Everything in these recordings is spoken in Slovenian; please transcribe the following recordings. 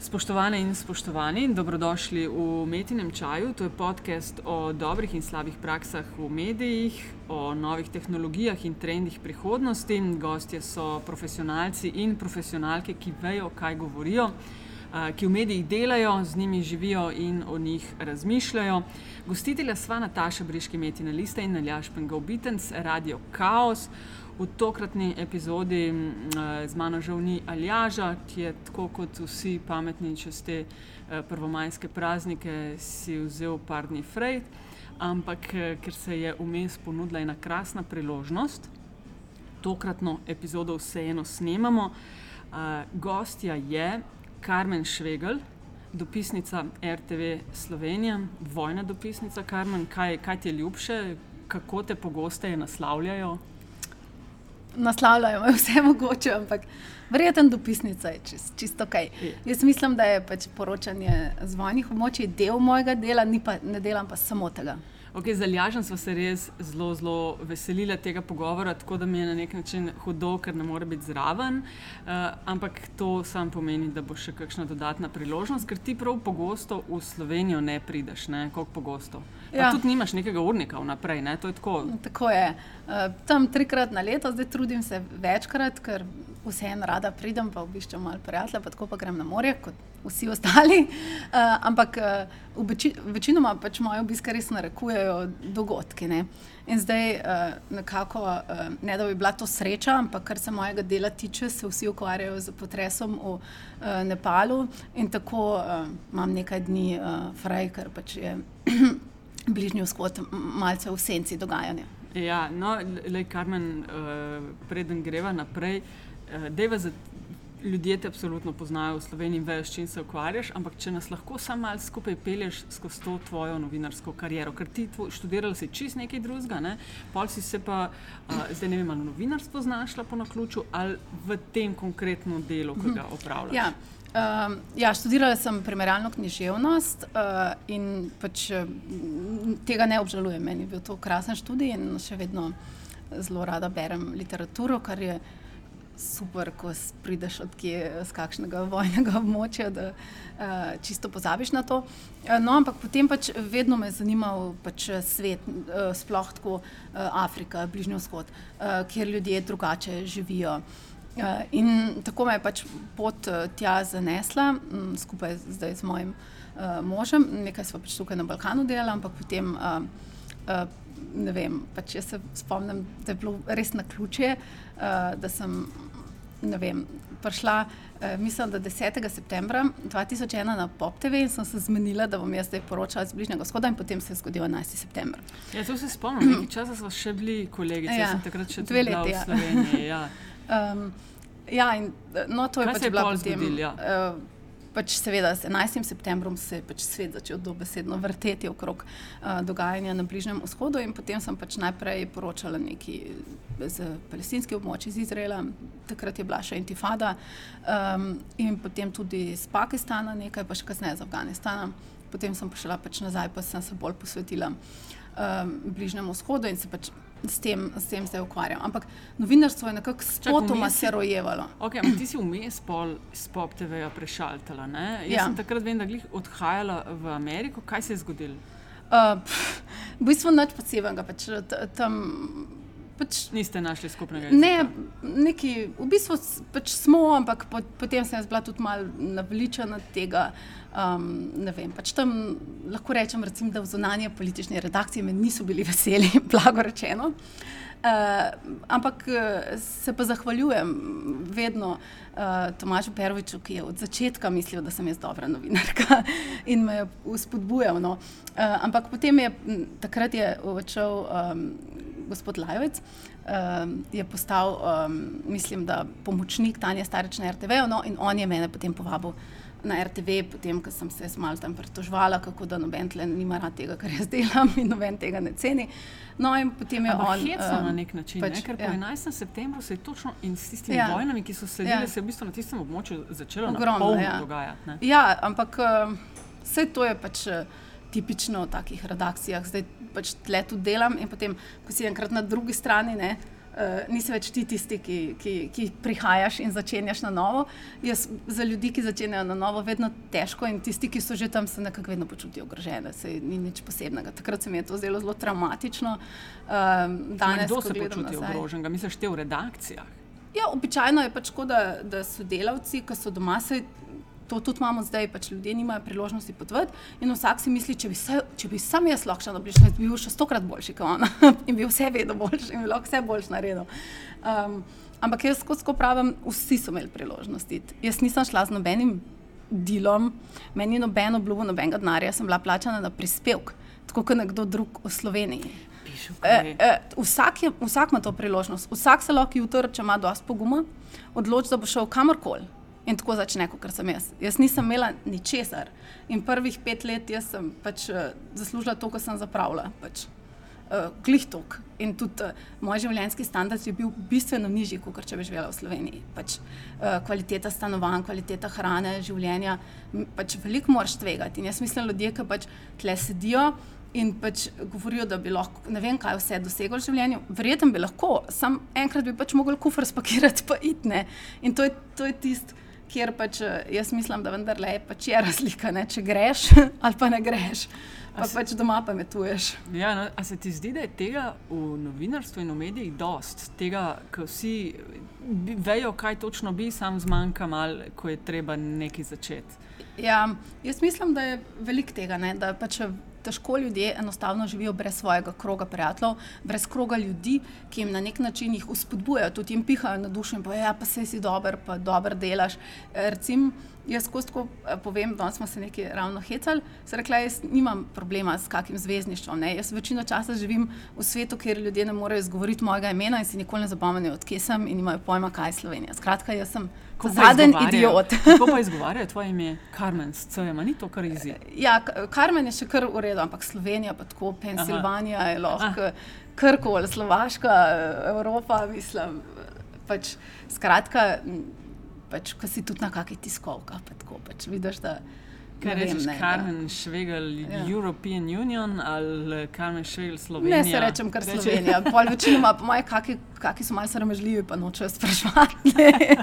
Spoštovane in spoštovani, dobrodošli v Metinem čaju. To je podcast o dobrih in slabih praksah v medijih, o novih tehnologijah in trendih prihodnosti. Gostje so profesionalci in profesionalke, ki vejo, kaj govorijo, ki v medijih delajo, z njimi živijo in o njih razmišljajo. Gostitelja sva Nataša Briški, Metina Lista in Naljaš Pengovitenc, Radio Chaos. V tokratni epizodi z mano žal ni Aljaža, ki je tako kot vsi pametni čez te prvomajske praznike si vzel par dni frajt, ampak ker se je vmes ponudila ena krasna priložnost, tokratno epizodo vseeno snemamo. Gostja je Karmen Švegelj, dopisnica RTV Slovenija, vojna dopisnica. Karmen, kaj, kaj ti je ljubše, kako te pogosteje naslavljajo? Naslavljajo vse mogoče, ampak verjetno dopisnica je čist, čisto ok. Je. Jaz mislim, da je pač poročanje z vojnih območij del mojega dela, ni pa, ne delam pa samo tega. Okay, z Aljažem smo se res zelo, zelo veselili tega pogovora, tako da mi je na nek način hudo, ker ne more biti zraven. Uh, ampak to sam pomeni, da bo še kakšna dodatna priložnost, ker ti prav pogosto v Slovenijo ne prideš, ne? koliko pogosto. Ja. tudi nimaš nekega urnika vnaprej, ne? to je tako. Tako je. Uh, tam trikrat na leto, zdaj trudim se večkrat, ker vseeno rada pridem, pa obiščem malo prijatelja, pa tako pa grem na morje, kot vsi ostali. Uh, ampak uh, v veči, večinoma pač moje obiske res narekujejo dogodki. Ne? In zdaj uh, nekako, uh, ne da bi bila to sreča, ampak kar se mojega dela tiče, se vsi ukvarjajo z potresom v uh, Nepalu in tako uh, imam nekaj dni uh, fraj, ker pač je bližnji vzhod malce v senci dogajanja. Ja, no, le Karmen, uh, preden greva naprej, uh, deva za. Ljudje te absolutno poznajo v Sloveniji in vejo, s čim se ukvarjaš, ampak če nas lahko samo malo skupaj pelješ skozi to tvojo novinarsko kariero, ker ti tvoj, študirala si čist nekaj drugega, ne? pol si se pa, uh, zdaj ne vem, ali novinarstvo znašla po naključju ali v tem konkretnem delu, ki ga opravljaš. Ja, um, ja, študirala sem primerjalno književnost uh, in pač, m, tega ne obžalujem. Meni je bil to krasen študij in še vedno zelo rada berem literaturo, kar je super, ko prideš od kje, z kakšnega vojnega območja, da uh, čisto pozabiš na to. No, ampak potem pač vedno me je zanimal pač svet, uh, sploh tako uh, Afrika, Bližnji vzhod, uh, kjer ljudje drugače živijo. Uh, in tako me je pač pot uh, tja zanesla, m, skupaj zdaj z mojim uh, možem. Nekaj smo pač tukaj na Balkanu delali, ampak potem. Uh, uh, Ne vem, pač jaz se spomnim, da je bilo res na ključje, uh, da sem ne vem, prišla, uh, mislim, da 10. septembra 2001 na Pop TV in sem se zmenila, da bom jaz zdaj poročala z Bližnjega vzhoda, in potem se je zgodil 11. september. Ja, to se spomnim, nekaj časa smo še bili kolegice, Ja, sem takrat še dve leti, ja. Um, ja, in no, to je Kaj pač je bila potem. zgodilo, ja? Uh, pač seveda, s 11. septembrom se je pač svet začel dobesedno vrteti okrog uh, dogajanja na Bližnjem vzhodu, in potem sem pač najprej poročala nekaj z palestinskih območij, iz Izraela, takrat je bila še intifada, um, in potem tudi iz Pakistana nekaj, pa še kasneje iz Afganistana. Potem sem prišla pač nazaj, pa sem se bolj posvetila um, Bližnjemu vzhodu in se pač s tem, s tem zdaj ukvarjam. Ampak novinarstvo je nekako spotoma se rojevalo. Okay, ti si vmes pol s Pop TV-ja prešaltala. Ne? Jaz Ja. sem takrat vem, da glih odhajala v Ameriko. Kaj se je zgodilo? Uh, pff, v bistvu nič posebnega, pač t- tam. Pač, Niste našli skupnega jezika? ne, neki, v bistvu pač smo, ampak po, potem sem jaz bila tudi malo naveličena tega. Um, ne vem, pač tam lahko rečem, recimo, da v zunanje politične redakcije me niso bili veseli, blago rečeno. Uh, ampak eh, se pa zahvaljujem vedno uh, Tomažu Peroviču, ki je od začetka mislil, da sem jaz dobra novinarka in me je spodbujal. No. Uh, ampak potem je takrat je odšel um, gospod Lajovec, um, je postal, um, mislim, da pomočnik Tanja Stareč na RTV, no, in on je mene potem povabil na RTV, potem, ko sem se malo tam pritožvala, kako da noben tle nima rad tega, kar jaz delam in noben tega ne ceni. No, in potem je Ampak on. hecno em, na nek način, pač, ne? ker po ja. 11. septembru se je točno in s tistimi Ja. vojnami, ki so sledile, Ja. se je v bistvu na tistem območju začelo Ogromno, ja. dogajati. Ne? Ja, ampak uh, vse to je pač uh, tipično v takih redakcijah. Zdaj pač tle tudi delam in potem, ko si enkrat na drugi strani, ne, Uh, nisi več ti tisti, ki, ki, ki prihajaš in začenjaš na novo. Jaz, za ljudi, ki začenjajo na novo, je vedno težko in tisti, ki so že tam, se nekako vedno počutijo ogrožene, se ni nič posebnega. Takrat se mi je to zdelo zelo traumatično. Um, danes, Kdo se počuti ogroženega? Misliš, te v redakcijah? Ja, običajno je pač tako, da, da so delavci, ki so doma, se to tudi imamo zdaj, pač ljudje nimajo priložnosti potvati. In vsak si misli, če bi, se, če bi sam jaz lahko šel na bližnje, bi bil še stokrat boljši kot ona in bi vse vedno boljši in bi lahko vse boljš naredil. Um, ampak jaz skozi pravim, vsi so imeli priložnosti. Jaz nisem šla z nobenim delom, meni je nobeno obljubo, nobenega denarja, sem bila plačana na prispevek, tako kot nekdo drug v Sloveniji. E, e, vsak, je, vsak ima to priložnost, vsak se lahko jutri, če ima dovolj poguma, odloči, da bo šel kamorkoli. In tako začne, kot sem jaz. Jaz nisem imela ničesar. In prvih pet let sem pač, uh, zaslužila to, kar sem zapravila. Pač, uh, Klihtok. In tudi uh, moj življenjski standard je bil bistveno nižji, kot če bi živela v Sloveniji. Pač, uh, kvaliteta stanovanj, kvaliteta hrane, življenja, pač veliko moraš tvegati. In jaz mislim, ljudje, ki pač tle sedijo. In pač govorijo, da bi lahko, ne vem, kaj vse dosegel v življenju. Verjetno bi lahko, samo enkrat bi pač mogel kufr spakirati, pa itne. In to je, je tisto, kjer pač eh, jaz mislim, da vendarle je pač je razlika, ne? če greš ali pa ne greš. Pa se, pač doma pametuješ. Ja, no, a se ti zdi, da je tega v novinarstvu in v medijih dost, tega, ko vsi vejo, kaj točno bi, sam zmanjka malo, ko je treba nekaj začeti? Ja, jaz mislim, da je veliko tega, ne? da pač težko ljudje enostavno živijo brez svojega kroga prijateljev, brez kroga ljudi, ki jim na nek način jih uspodbujajo, tudi jim pihajo na dušo in povedo, ja, pa se si dober, pa dober delaš. Recim, Jaz, ko tako eh, povem, da smo se nekaj ravno hecali, se rekla, jaz nimam problema s kakim zvezdništvom. Ne. Jaz večino časa živim v svetu, kjer ljudje ne morejo izgovoriti mojega imena in si nikoli ne zapomnijo, odkje sem in imajo pojma, kaj je Slovenija. Skratka, jaz sem Zadnji idiot. Kako pa izgovarjajo tvoje ime, Karmen, s CM, ni to kar izid? Ja, Karmen je še kar v redu, ampak Slovenija, pa tako Pensilvanija je lahko, krkoli, Slovaška, Evropa, mislim. Pač, skratka, pač, ko si tudi na kakšni tiskovkah, pa tako pač vidiš, da Kaj rečeš, Karmen Švegel, ja. European Union ali Karmen Švegel, Slovenija? Ne, se rečem, kar Slovenija. Pol večinoma, po moje, kaki, kaki so malce ramežljivi, pa nočejo sprašvati.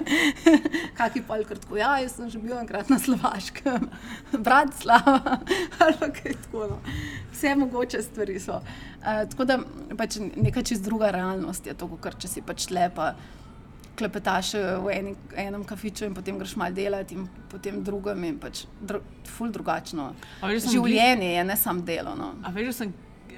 kaki pol kratko, ja, jaz sem že bil enkrat na Slovaškem, Bratislava ali kaj tako. No. Vse mogoče stvari so. Uh, tako da pač neka čist druga realnost je to, kar če si pač lepa klepetaš v eni, enem kafiču in potem greš malo delati in potem drugem in pač dru, ful drugačno. Življenje je ne samo delo. No. A veš, sem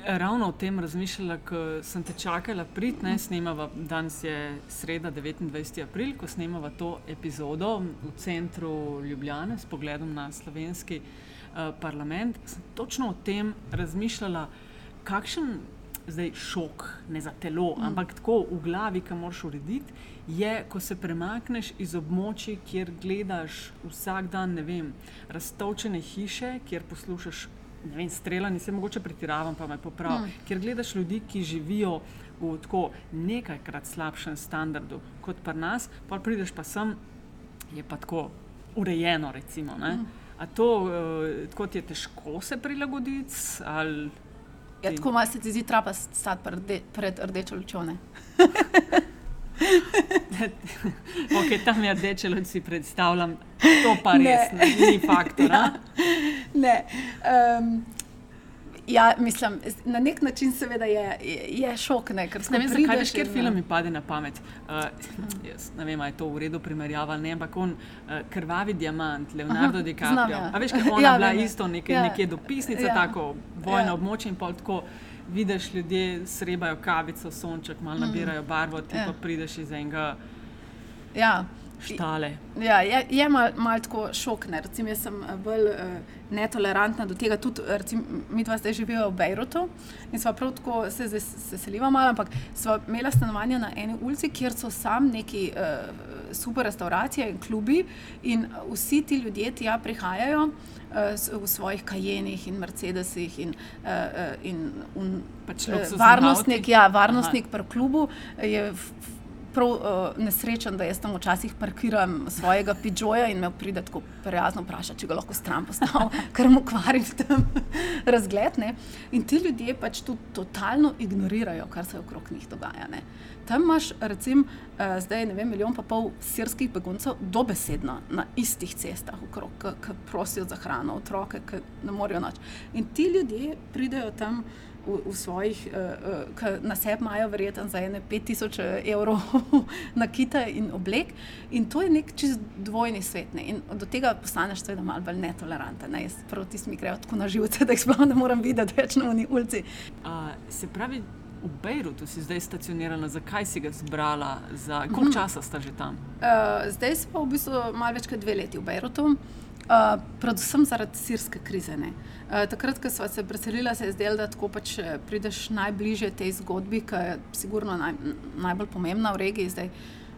ravno o tem razmišljala, ko sem te čakala prid, ne snemava, danes je sreda 29. april, ko snemava to epizodo v centru Ljubljane s pogledom na slovenski uh, parlament, sem točno o tem razmišljala, kakšen zdaj šok, ne za telo, mm. ampak tako v glavi, ki moraš urediti, je, ko se premakneš iz območja, kjer gledaš vsak dan, ne vem, raztovčene hiše, kjer poslušaš. Streljani se mogoče pretiravam, pa me popravi. Mm. Ker gledaš ljudi, ki živijo v tako nekajkrat slabšem standardu kot pri nas, pa prideš pa sem, je pa tako urejeno. Recimo, mm. A to, uh, ti je težko se prilagoditi? Ali... Ja, tako malo se ti zdi, trapa stati pred, pred rdečo lučjo. okay, tam je rdeče luč, si predstavljam, to pa res ne, ne ni faktor. Ja. Ne. Um, Ja, mislim, na nek način seveda je, je, šok. Ne, ne vem, zakaj veš, ker film mi pade na pamet. Uh, ne vem, ali je to v redu primerjava, ne, ampak on uh, krvavi diamant, Leonardo DiCaprio. Ja. A veš, ker ona ja, bila vem, isto neke, ja. neke dopisnice, ja. tako vojno ja. območje in pol tako. Vidiš, ljudje srebajo kavico, sonček, malo mhm. nabirajo barvo, ti ja. pa prideš iz enega. Ja štale. Ja, je je malo mal tako šokne. Recim, jaz sem eh, bolj uh, netolerantna do tega. Tudi, recim, mi dva zdaj živimo v Bejrutu in smo prav tako se, se, se selili malo, ampak smo imeli stanovanje na eni ulici, kjer so sam neki uh, super restauracije in klubi in vsi ti ljudje tja prihajajo. V svojih kajenih in Mercedesih, in, uh, in un, pač varnostnik, ja, varnostnik pri klubu je prav uh, nesrečen, da jaz tam včasih parkiram svojega pižoja in me pride tako prijazno vprašati, če ga lahko stran postavim, ker mu kvarim tam razgled. Ne? In ti ljudje pač to totalno ignorirajo, kar se okrog njih dogaja. Ne? Tam imaš, recimo, uh, zdaj ne vem, milijon pa pol sirskih beguncev, dobesedno na istih cestah, ki prosijo za hrano, otroke, ki ne morejo noč. In ti ljudje pridejo tam v, v svojih, uh, na sebi imajo verjetno za ene 5000 eh, evrov na kita in oblek. In to je nek čist dvojni svet. Ne? In do tega postaneš seveda malo bolj netoleranten. Ne? Jaz proti mi grejo tako na živce, da jih sploh ne moram videti več na uni ulici. Uh, se pravi. V Bejrutu si zdaj stacionirana, zakaj si ga zbrala, za koliko mhm. časa sta že tam? Uh, zdaj smo v bistvu malo več kot dve leti v Bejrutu. Uh, predvsem zaradi sirske krize. Uh, takrat, ko smo se preselili, se je zdelo, da tako pač eh, prideš najbližje tej zgodbi, ki je sigurno naj, najbolj pomembna v regiji. Zdaj,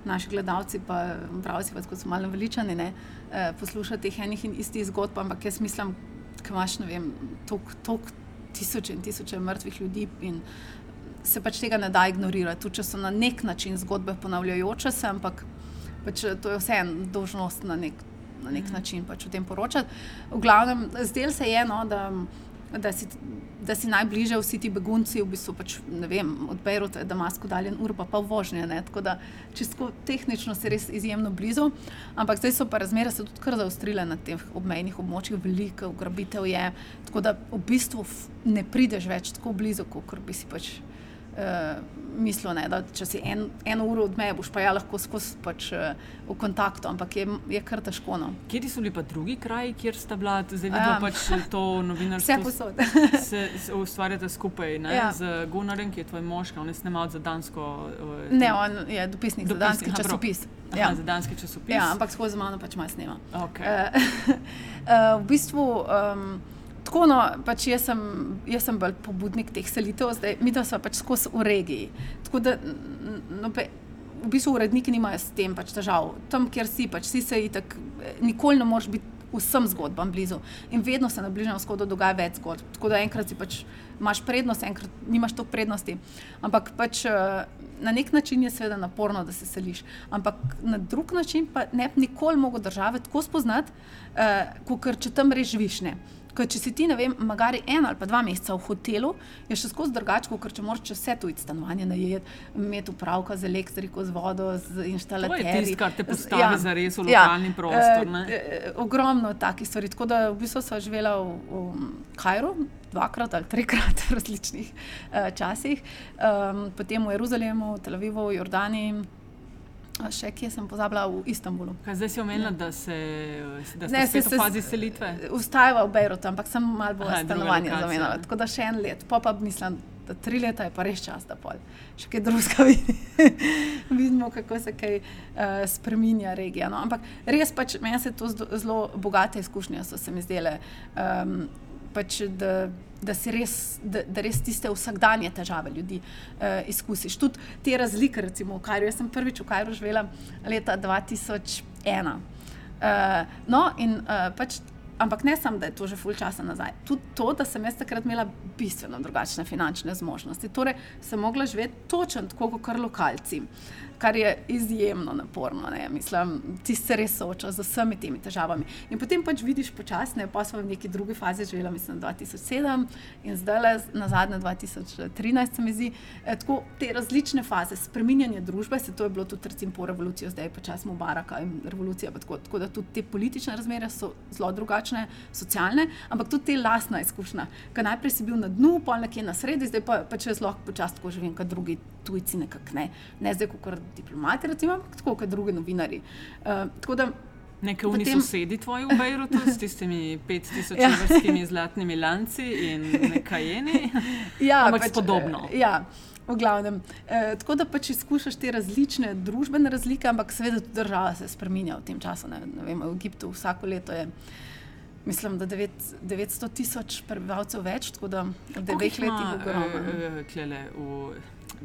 naši gledalci, pa pravci, pa so malo veličani, ne, uh, poslušati teh enih in istih zgodb, ampak jaz mislim, da imaš toliko tisoče in tisoče mrtvih ljudi. Se pač tega ne da ignorirati, tudi če so na nek način zgodbe ponavljajoče se, ampak pač to je vseeno dožnost na nek na nek način pač o tem poročati. V glavnem, zdel se je, no, da, da, si, da si najbližje vsi ti begunci, v bistvu pač, vem, od Bejruta je Damasko daljen ur, pa pa vožnje. Ne, tako da čisto tehnično si res izjemno blizu, ampak zdaj so pa razmere se tudi kar zaustrile na teh obmejnih območjih, veliko ugrabitev je, tako da v bistvu ne prideš več tako blizu, kot bi si pač. Uh, mislil, ne, da če si en, eno uro odmeje, boš pa ja lahko skozi pač, uh, v kontaktu, ampak je, je kar težko. No. Kje so bili pa drugi kraji, kjer sta bila, zdaj vidno um, pač to novinarstvo? Vse posod. se, se ustvarjate skupaj ne, ja. z Gunarjem, ki je tvoj mož, on je snimal za dansko. Uh, ne, on je dopisnik, dopisnik za danski aha, časopis. Aha, ja. Za danski časopis. Ja, ampak skozi mano pač malo snima. Okay. Uh, uh, v bistvu. Um, Tako, no, pač jaz, sem, jaz sem bolj pobudnik teh selitev, zdaj mi pa smo pač skozi v regiji. Tako da no, pe, v bistvu uredniki nimajo s tem pač težav. Tam, kjer si, pač si se itak, nikoli ne moreš biti vsem zgodbam blizu. In vedno se na Bližnjem vzhodu dogaja več zgodb. Tako da enkrat si pač imaš prednost, enkrat nimaš toliko prednosti. Ampak pač. Na nek način je seveda naporno, da se seliš, ampak na drug način pa ne bi nikoli mogel države tako spoznati, uh, kot če tam res živiš. Ne. Ker če si ti, ne vem, magari en ali pa dva meseca v hotelu, je še skozi drugače, kot če moraš vse tu iti stanovanje najeti, imeti upravka z elektriko, z vodo, z inštalatorjem. To je tisto, kar te postavi ja, za res v ja. lokalni ja, prostor. E, e, ogromno takih stvari. Tako da v bistvu sem živela v, v Kajru. Dvakrat ali trikrat v različnih uh, časih, um, potem v Jeruzalemu, v Tel Avivu, v Jordani, Še kje sem pozabila v Istanbulu. Kaj zdaj si omenila, ja. da se zdaj se v fazi selitve? Ustajava v Bejrutu, ampak sem malo bolj stanovanje zamenjala. Tako da še en let, pa pa mislim, da tri leta je pa res čas, da pol. Še kaj drugega vidimo, kako se kaj uh, spreminja regija. No? Ampak res pač meni se to zelo bogate izkušnje so se mi zdele. Um, pač, da, da, res, da, da res tiste vsakdanje težave ljudi uh, izkusiš. Tudi te razlike, recimo v Kajru. Jaz sem prvič v Kajru živela leta 2001. Uh, eh, no, in, uh, pač, ampak ne samo, da je to že ful časa nazaj. Tudi to, da sem jaz takrat imela bistveno drugačne finančne zmožnosti. Torej, sem mogla živeti točno tako, kot lokalci. Uh, kar je izjemno naporno. Ne? Mislim, ti se res soočaš z vsemi temi težavami. In potem pač vidiš počasne, pa smo v neki drugi fazi živeli, mislim, 2007 in zdaj le na zadnje 2013, se mi zdi, e, tako te različne faze spreminjanja družbe, se to je bilo tudi recimo po revoluciji, zdaj počasi Mubaraka in revolucija, tako, tako da tudi te politične razmere so zelo drugačne, socialne, ampak tudi te lastna izkušnja, ker najprej si bil na dnu, pol nekje na sredi, zdaj pa, pa če jaz lahko počasi tako živim, kot drugi tujci nekako ne, ne zdaj, kot diplomati, recimo, ampak tako kot drugi novinari. Uh, Nekaj v potem... sosedi tvoji v Bejrutu s tistimi 5000 ja. zlatnimi lanci in nekaj eni. Ja, ampak pač, podobno. Ja. V glavnem, eh, tako da pač izkušaš te različne družbene razlike, ampak seveda tudi država se spremenja v tem času. Ne, ne vem, v Egiptu vsako leto je, mislim, da 9, 900 tisoč prebivalcev več, tako da v dveh letih ogromno.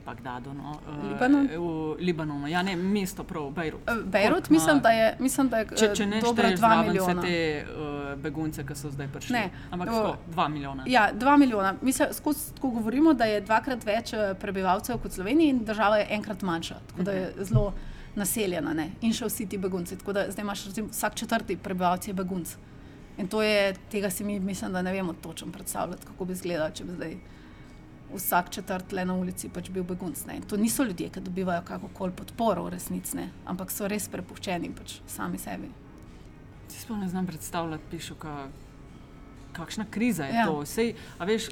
Bagdadu, no, uh, Libanon. v Libanonu, ja, ne, mesto prav, Bejrut. Uh, Bejrut, mislim, da je, mislim, da je če, če ne dobro, dva milijona. Te, uh, begunce, ki so zdaj prišli. Ne. Ampak tako, dva milijona. Ja, dva milijona. Mi se skozi tako govorimo, da je dvakrat več prebivalcev kot Slovenija in država je enkrat manjša. Tako da je zelo naseljena ne? in še vsi ti begunci. Tako da zdaj imaš recimo, vsak četrti prebivalec je begunc. In to je, tega si mi, mislim, da ne vemo točno predstavljati, kako bi izgledalo, če bi zdaj vsak četrt le na ulici pač bil begunc. Ne? To niso ljudje, ki dobivajo kakokoli podporo v resnici, ampak so res prepuščeni pač sami sebi. Si sploh ne znam predstavljati, pišu, ka, kakšna kriza je ja. Ja. to. Sej, a veš,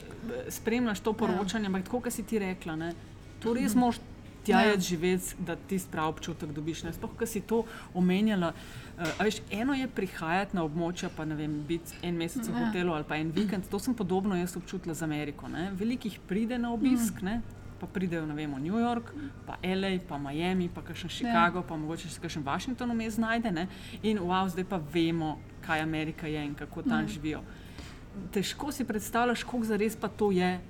spremljaš to poročanje, ampak tako, kot si ti rekla, ne, to res moš tja Ja. ja. živeti, da ti prav občutek dobiš. Ne. Sploh, ko si to omenjala. Uh, a veš, eno je prihajati na območja, pa ne vem, biti en mesec v Ja. hotelu ali pa en vikend. To sem podobno jaz občutila z Ameriko. Ne. Velikih pride na obisk. Ne. Pa pridejo vem, v New York, pa LA, pa Miami, pa še Chicago, ja. pa mogoče še kakšen Washington vmes znajde. Ne? In wow, zdaj pa vemo, kaj Amerika je in kako tam mm. živijo. Težko si predstavljaš, koliko za res pa to je.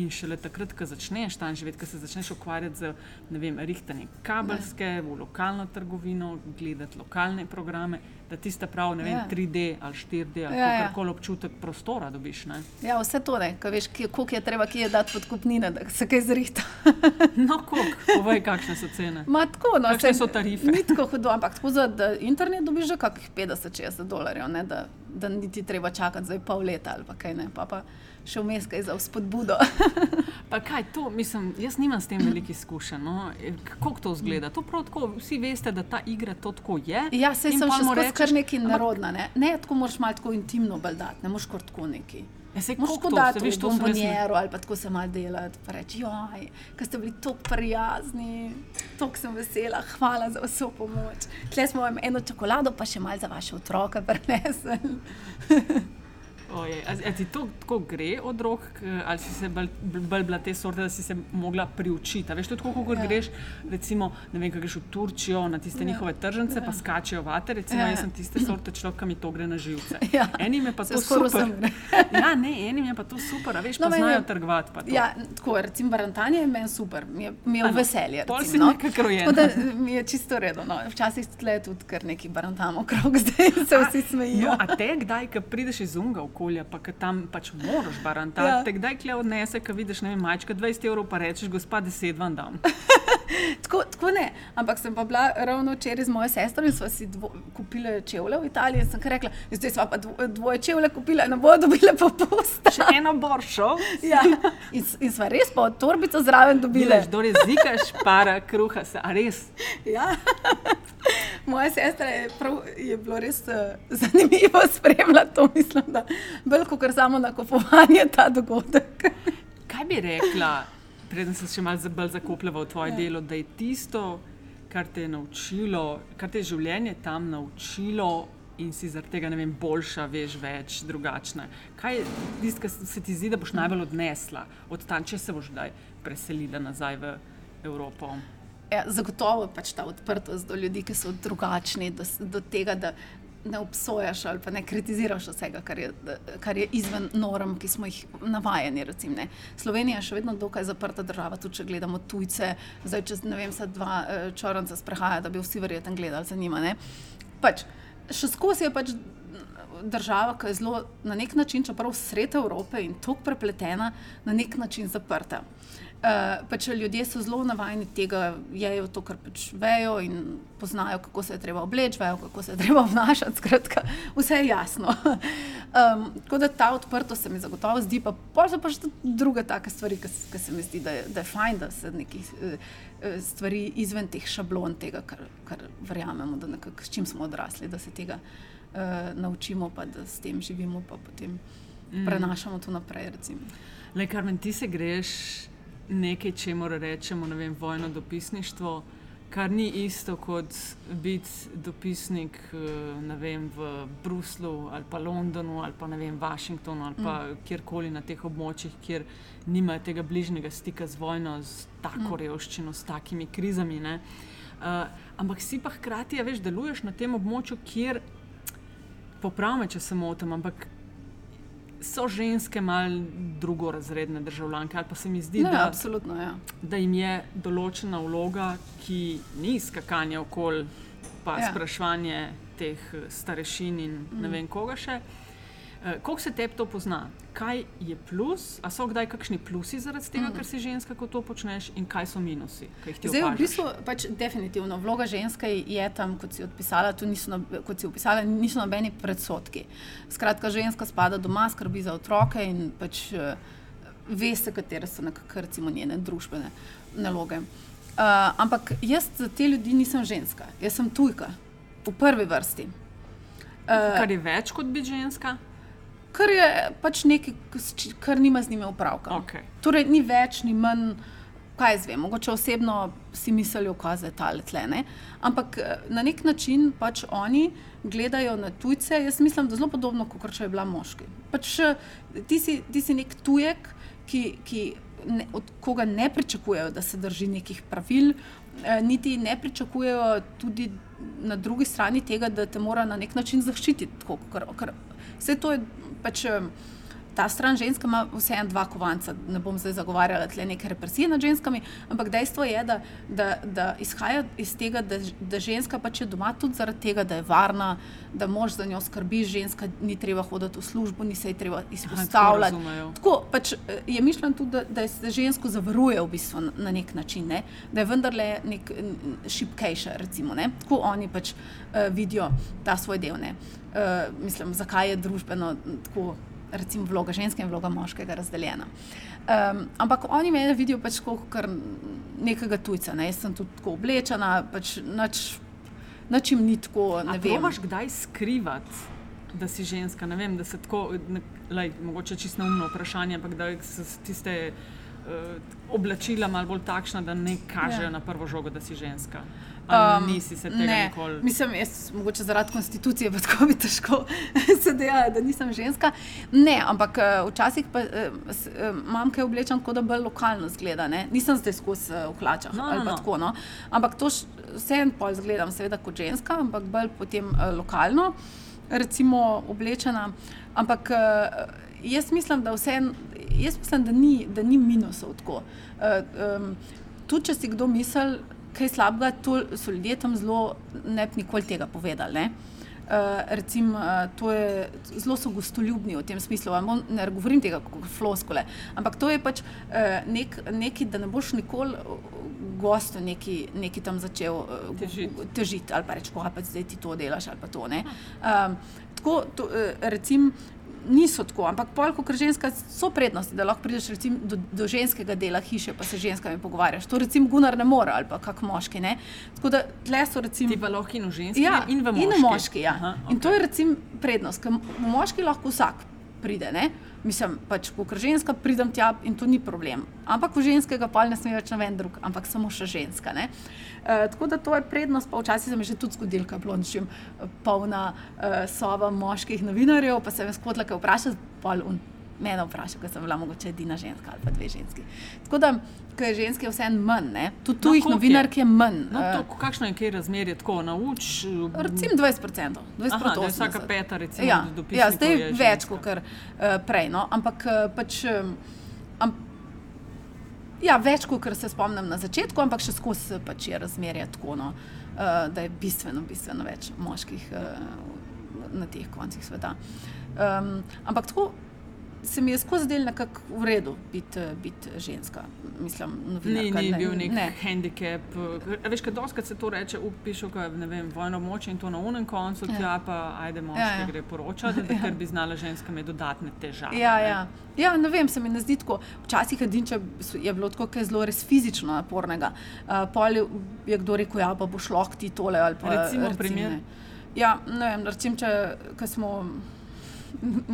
In šele takrat, ko začneš tam živeti, ko se začneš ukvarjati z ne vem, rihtanjem kabelske, v lokalno trgovino, gledati lokalne programe, da ti sta prav, ne vem, Ja. 3D ali 4D ali Ja, ja. kakorkoli občutek prostora dobiš. Ne? Ja, vse to ne, ko veš, koliko je treba, kje je dati podkupnine, da se kaj zrihta. No, koliko, povej, kakšne so cene. Ma tako, no, Kakšne saj so tarife? Ni tako hudo, ampak tako za internet dobiš že kakih 50-60 dolarjev, ne, da, da niti treba čakati zdaj pol leta ali pa kaj ne, pa, pa še vmes kaj za spodbudo. Pa kaj to, mislim, jaz nimam s tem veliko izkušenj. No? E, Kako to zgleda? To prav tako, vsi veste, da ta igra to tako je. Ja, sej in sem še skozi rečeš, kar neki narodna, ne. Ne, tako moraš malo tako intimno baldati, ne moraš kar tako neki. Ja, koliko tako to, veš, v to ne- bomboniero ali pa tako se malo delati, pa reči, joj, ker ste bili tako prijazni, tako sem vesela, hvala za vso pomoč. Tle smo vam eno čokolado, pa še malo za vaše otroke prinesli. Ojej, a, a ti to tako gre od rok, ali si se bolj bolj bila te sorte, da si se mogla priučiti? A Veš, to je tako, kot Ja. greš, recimo, ne vem, ko greš v Turčijo na tiste Ja. njihove tržnice, ja. pa skačejo vate, recimo, Ja. ja. jaz sem tiste sorte človek, ki mi to gre na živce. Ja. Enim je pa to super. gre. ja, ne, enim je pa to super, a veš, No, no, pa meni je- trgovati. pa to. Ja, tako, recimo barantanje je meni super, mi je, mi je v Ano, veselje. pol si no. nekako rojena. Tako da mi je čisto redo. No. Včasih tle tudi kar neki barantamo okrog, zdaj se vsi smejijo. No, a te kdaj, ko prideš iz unga okolja, pa ko tam pač moraš barantati, Ja. te kdaj kle odnese, ko vidiš, ne vem, majčka 20 evrov, pa rečeš, gospa, 10 vam dam. Tako, tako ne, ampak sem pa bila ravno včeraj z mojo sestro in smo si dvo, kupili čevlje v Italiji. Sem kar rekla, zdaj smo pa dvo, dvoje čevlje kupili, ne bodo dobile popust. Še eno boršo, Ja. In, in smo res pa torbico zraven dobile. vidiš, do rezikaš, para, kruha se, a res. Ja. Moja sestra je, prav, je bilo res uh, zanimivo spremljati to, mislim, da bolj kot samo nakupovanje ta dogodek. Kaj bi rekla, preden se še malce bolj zakopljava v tvoje Ja. delo, da je tisto, kar te je naučilo, kar te je življenje tam naučilo. In si zaradi tega, ne vem, boljša, veš, več, drugačna. Kaj je tisto, kar se ti zdi, da boš najbolj odnesla od tam, če se boš kdaj preselila nazaj v Evropo? Ja, zagotovo pač ta odprtost do ljudi, ki so drugačni, do, do tega, da ne obsojaš ali pa ne kritiziraš vsega, kar je, kar je izven norm, ki smo jih navajeni. Recimo, ne. Slovenija je še vedno dokaj zaprta država, tudi če gledamo tujce. Zdaj, če ne vem, se dva eh, črnca sprehaja, da bi vsi verjetno gledali za njima. Ne. Pač, še skozi je pač država, ki je zelo na nek način, čeprav sred Evrope in tako prepletena, na nek način zaprta. Uh, pač ljudje so zelo navajeni tega, jejo to, kar pač vejo in poznajo, kako se je treba obleči, vejo, kako se je treba obnašati. Skratka, vse je jasno. um, tako da ta odprtost se mi zagotovo zdi, pa pa so pa še tudi druge take stvari, ki, se mi zdi, da je, da je fajn, da se nekih eh, eh, stvari izven teh šablon, tega, kar, kar verjamemo, da nekako s čim smo odrasli, da se tega uh, naučimo, pa da s tem živimo, pa potem mm. prenašamo to naprej. Recimo. Le, Karmen, ti se greš nekaj, če mora rečemo, ne vem, vojno dopisništvo, kar ni isto kot biti dopisnik eh, vem, v Bruslu ali pa Londonu ali pa ne vem, Washingtonu ali pa mm. kjerkoli na teh območjih, kjer nimajo tega bližnjega stika z vojno, z tako mm. revščino, s takimi krizami. ne. Uh, ampak si pa hkrati, ja, veš, deluješ na tem območju, kjer, popravme, če se motim, ampak so ženske malo drugorazredne državljanke, ali pa se mi zdi, Ne, da, absolutno, ja. da jim je določena vloga, ki ni skakanje okoli pa Ja. spraševanje teh eh, starešin in ne Mm. vem koga še. Eh, Koliko se tebi to pozna? Kaj je plus, a so kdaj kakšni plusi zaradi tega, Mm. ker si ženska, ko to počneš, in kaj so minusi, ti Zdaj, v bistvu, pač definitivno vloga ženske je tam, kot si odpisala, tu niso, kot si opisala, niso nobeni predsotki. Skratka, ženska spada doma, skrbi za otroke in pač uh, veste, katere so nekako recimo njene družbene naloge. Uh, ampak jaz za te ljudi nisem ženska, jaz sem tujka, v prvi vrsti. Uh, Kar je več kot biti ženska? Kar je pač nekaj, kar nima z njimi opravka. Okay. Torej, ni več, ni manj, kaj jaz vem, mogoče osebno si mislijo, da je ta letlene. Ampak eh, na nek način pač oni gledajo na tujce, jaz mislim, da zelo podobno, kot če je bila moški. Pač, eh, ti, si, ti si nek tujek, ki, ki ne, od koga ne pričakujejo, da se drži nekih pravil, eh, niti ne pričakujejo tudi na drugi strani tega, da te mora na nek način zaščititi. Tako, ker, ker, vse to je pač. eh, Ta stran ženska ima vseeno dva kovanca. Ne bom zdaj zagovarjala tle neke represije nad ženskami, ampak dejstvo je, da, da, da izhaja iz tega, da, da ženska pač je doma tudi zaradi tega, da je varna, da mož za njo skrbi, ženska ni treba hoditi v službo, ni se ji treba izpostavljati. razumejo. Tako pač eh, je mišljeno tudi, da, da se žensko zavaruje v bistvu na, nek način, ne? da je vendarle nek šibkejša. Recimo, ne? Tako oni pač uh, vidijo ta svoj del. Uh, mislim, zakaj je družbeno tako. Recimo vloga ženske in vloga moškega razdeljena. Um, ampak oni me vidijo pač kot nekega tujca. Ne? Jaz sem tudi tako oblečena, pač nič, nič jim ni tako. A Ne vem. probaš kdaj skrivati, da si ženska? Ne vem, da se tako, ne, lej, mogoče čisto neumno vprašanje, ampak da so tiste uh, oblačila malo bolj takšna, da ne kažejo Ja. na prvo žogo, da si ženska. Um, Um, nisi se tega ne, nikoli. Mislim, jaz mogoče zaradi konstitucije, pa tako bi težko se dejala, da nisem ženska. Ne, ampak eh, včasih pa eh, s- eh, imam kaj oblečen, tako da bolj lokalno zgleda. Ne? Nisem zdaj skozi eh, v hlačah No, ali no, no. tako. No? Ampak to vseeno pol zgledam, seveda kot ženska, ampak bolj potem eh, lokalno, recimo oblečena. Ampak eh, jaz mislim, da vseeno, jaz mislim, da ni, da ni minusov tako. Eh, em, tudi če si kdo misli, kaj slabega, to so ljudje tam zelo, ne bi nikoli tega povedali. Ne? Uh, recim, uh, to je, zelo so gostoljubni v tem smislu. bom- Ne govorim tega kot floskole, ampak to je pač uh, nek, neki, da ne boš nikoli gostu neki, neki tam začel uh, Težiti. težiti ali pa reči, ko pa zdaj ti to delaš ali pa to. ne. Um, tako, to, uh, recim, niso tako, ampak pol, kot ženska, so prednosti, da lahko prideš recim, do, do ženskega dela hiše, pa se z ženskami pogovarjaš. To recimo Gunnar ne more ali pa kak moški. Ne? Tako da tle so recimo. Ti pa lahko in v ženski, Ja, in v moški. in v moški ja. Aha, In to je recimo prednost, ker moški lahko vsak pride. Ne? Mislim, pač, ko ženska pridem tja in to ni problem. Ampak v ženskega pa ne sme več noben drug, ampak samo še ženska. Ne? E, tako da to je prednost, pa včasih se mi že tudi zgodilo, kaj blončim polna e, soba moških novinarjev, pa se me skotla kaj vprašati, pol un. Mene vprašal, ker sem bila mogoče edina ženska ali pa dve ženski. Tako da, ko je ženski vseeno manj, ne? tudi No, tujih je? novinark je manj. No, to, kakšno je kaj razmerje tako nauč? Recimo 20%, 20% Aha, da je vsaka peta, recimo, Ja, ja zdaj je več kot uh, prej. No? Ampak uh, pač. Um, ja, več kot se spomnim na začetku, ampak še skozi pač je razmerje tako, no, uh, da je bistveno, bistveno več moških uh, na teh koncih sveta. Um, ampak tako se mi je skozi del nekako v redu biti bit ženska. Mislim, Ni, ni ne- bil nek ne. handicap. A Veš, kaj doskrat se to reče, upišu, kaj ne vem, vojno območje in to na unem koncu, Ja. tja pa ajde moški Ja, ja. gre poročati, da Ja. ker bi znala ženska imeti dodatne težave. Ja, ne. ja. ja, ne vem, se mi ne zdi tako. Včasih edinče je bilo tako, kaj zelo res fizično napornega. Uh, pol je- je kdo rekel, ja, pa boš lahko ti tole ali pa Recimo recim, primer? ne. Ja, ne vem, recimo, če smo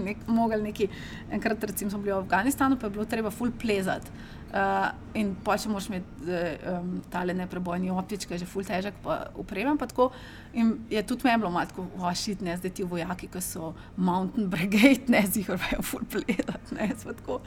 nek, mogli neki, enkrat recimo smo bili v Afganistanu, pa je bilo treba ful plezati. Uh, in pa če moraš imeti um, tale neprebojni optič, ki je že ful težek, pa upremem pa tako. In je tudi meni bilo malo tako, vašit, ne, zdaj ti vojaki, ki so Mountain Brigade, ne, zihar vejo ful plezati, ne, sva tako.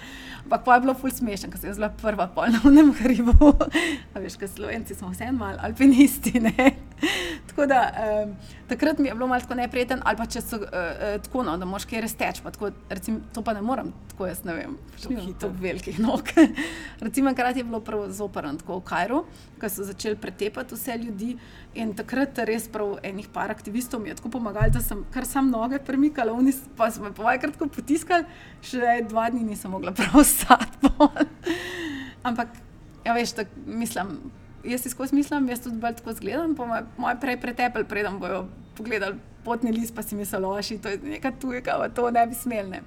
Ampak pa je bilo ful smešno, ker sem bila prva pol na unem hribu. A veš, ker Slovenci smo vseeno malo alpinisti, ne. Tako da, um, takrat mi je bilo malo neprijeten, ali pa če so uh, uh, tako, no, da moš kjer res teč. Pa tako, recim, to pa ne morem, tako jaz ne vem, imam tako velikih nog. recimo, enkrat je bilo prav zoprno, tako v Kajru, ko so začeli pretepati vse ljudi. In takrat res prav enih par aktivistov mi je tako pomagali, da sem kar sam noge premikala, oni pa so me povajkrat tako potiskali, še dva dni nisem mogla prav stati. Ampak, ja, veš, tak, mislim jaz si skozi mislim, jaz tudi bolj tako zgledam, pa moj, moj prej pretepel, preden bojo pogledali potni list, pa si mislijo, je to nekaj tujega, to ne bi smel. Ne.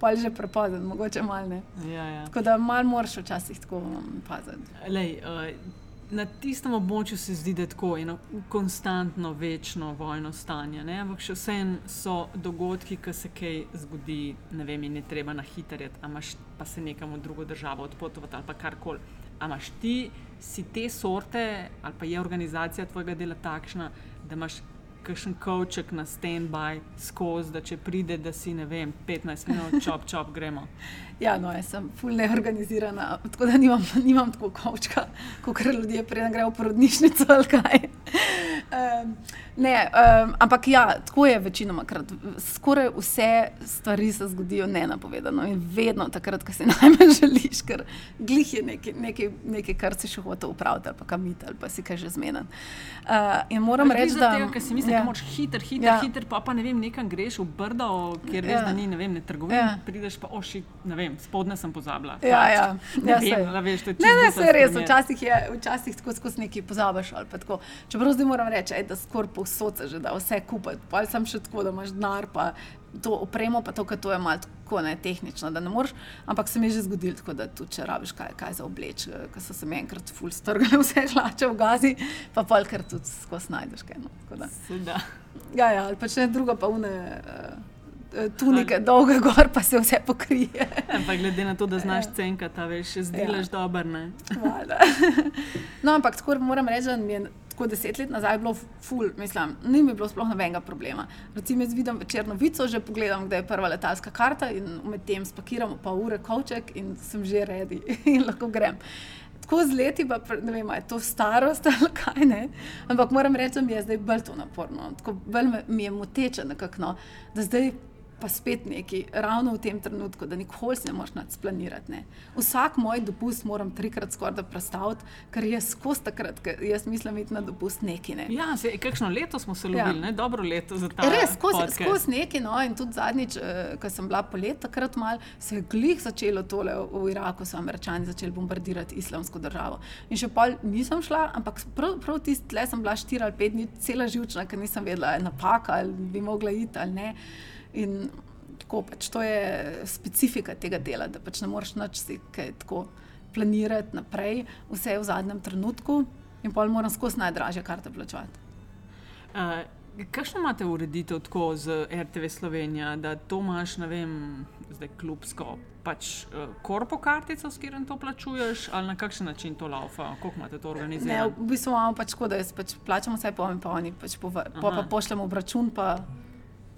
Pa je že prepozno, mogoče malo. Ja, ja. Tako da malo moraš včasih tako um, paziti. Lej, uh, na tistem območju se zdi, da je tako eno konstantno, večno vojno stanje. Ne? Ampak še vsem so dogodki, ki se kaj zgodi, ne vem, in je treba na hitro, pa se nekam v drugo državo odpotovati ali karkoli. Amaš ti si te sorte, ali pa je organizacija tvojega dela takšna, da imaš kakšen kavček na stand-by skozi, da če pride, da si ne vem, 15 minut, čop, čop, gremo. Ja, no, jaz sem ful neorganizirana, tako da nimam, nimam tako kavčka, kot ljudje, preden grejo v porodnišnico ali kaj. Um, ne, um, ampak ja, tako je večinoma. Krat. Skoraj vse stvari se zgodijo nenapovedano in vedno takrat, ko si najmanj želiš, ker glih je nekaj, nekaj, nekaj kar si še hotel upraviti ali pa kamiti ali pa si kaj že zmeden. Uh, in moram reči, da. Ker si misliš, da ja. moraš hiter, hiter, ja. hiter, pa, pa ne vem, nekam greš v brdo, kjer ja. da ni, ne vem, ne trgovin, ja. prideš pa oši, ne vem, spodne sem pozabila. Ja, ja. Ne, ja, vem, la, veš, ne, ne, se res, včasih je, včasih tako skozi neki pozabiš ali pa tako. Čeprav zdaj moram reči, ej, da skoraj povsod se že da vse kupiti. Pa sem še tako, da imaš denar, pa to opremo, pa to, kar to je malo tako ne tehnično, da ne moreš. Ampak se mi je že zgodilo, tako, da tudi če rabiš kaj, kaj za obleč, eh, ker so se mi enkrat ful strgali vse hlače v gazi, pa pol kar tudi skozi najdeš kaj. No, ja, ja, ali pa če ne druga, pa une. Uh, Tunike, dolge gor, pa se vse pokrije. Ampak glede na to, da znaš ja. cenka, ta veš, zdelaš ja. dobro. no, ampak tako moram reči, da mi je tako deset let nazaj bilo ful, mislim, ni mi bilo sploh nobenega problema. Recimo, jaz vidim večer novico, že pogledam, kdaj je prva letalska karta in med tem spakiramo pa ure kovček in sem že redi in lahko grem. Tako z leti, pa ne vem, je to starost ali kaj ne. Ampak moram reči, da mi je zdaj bolj to naporno. Tako bolj mi je moteče nekako, no, da zdaj pa spet neki, ravno v tem trenutku, da nikoli ne moreš nadsplanirati. Ne. Vsak moj dopust moram trikrat skoraj predstaviti, ker je skozi takrat, ker jaz mislim, je na dopust neki. Ne. Ja, se, kakšno leto smo se lovili, ja. dobro leto za ta. Res, skozi, skozi neki. No, in tudi zadnjič, eh, ko sem bila polet, takrat mal, se je glih začelo tole v, v Iraku, so američani začeli bombardirati islamsko državo. In še pol nisem šla, ampak prav, prav tisti tle sem bila štiri ali pet dni, cela živčna, ker nisem vedela, je napaka ali bi mogla iti ali ne. In tako pač to je specifika tega dela, da pač ne moreš nič si kaj tako planirati naprej, vse je v zadnjem trenutku in pol moram skozi najdražje karte plačati. Uh, Kakšno imate ureditev tako z RTV Slovenija, da to imaš, ne vem, zdaj klubsko, pač uh, korpo kartico, s katerim to plačuješ, ali na kakšen način to laufa, kako imate to organizirano? Ne, v bistvu imamo pač tako, da jaz pač plačam vse po in pa oni pač po, po, pa pošljemo račun, pa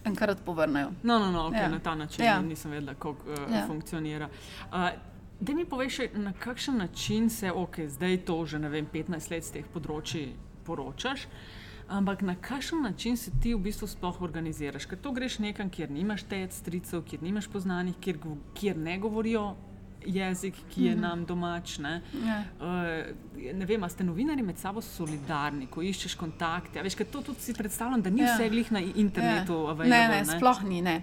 enkrat povrnejo. No, no, no okay, ja. na ta način ja. nisem vedela, kako uh, ja. funkcionira. Uh, da mi poveš, na kakšen način se, ok, zdaj to že ne vem, 15 let z teh področji poročaš. Ampak na kakšen način se ti v bistvu sploh organiziraš? Ker to greš nekam, kjer nimaš tec, stricev, kjer nimaš poznanih, kjer, kjer ne govorijo jezik, ki je mm -hmm. nam domač. Ne, ja. uh, ne vem, ste novinari med sabo solidarni, ko iščeš kontakte. Veš, to tudi si predstavljam, da ni ja. vse glih na internetu. Ja. Ne, ne, ne, sploh ni. Ne.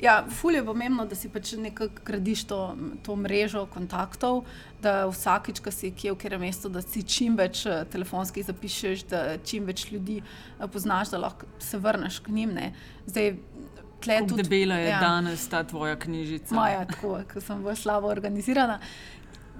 Ja, ful je pomembno, da si pač nekako gradiš to, to mrežo kontaktov, da vsakič, ko si kje v kjer mestu, da si čim več eh, telefonskih zapišeš, da čim več ljudi eh, poznaš, da lahko se vrneš k njim. Ne. Zdaj, Kako debela je ja. danes ta tvoja knjižica? Moja, tako, ker sem v slabo organizirana.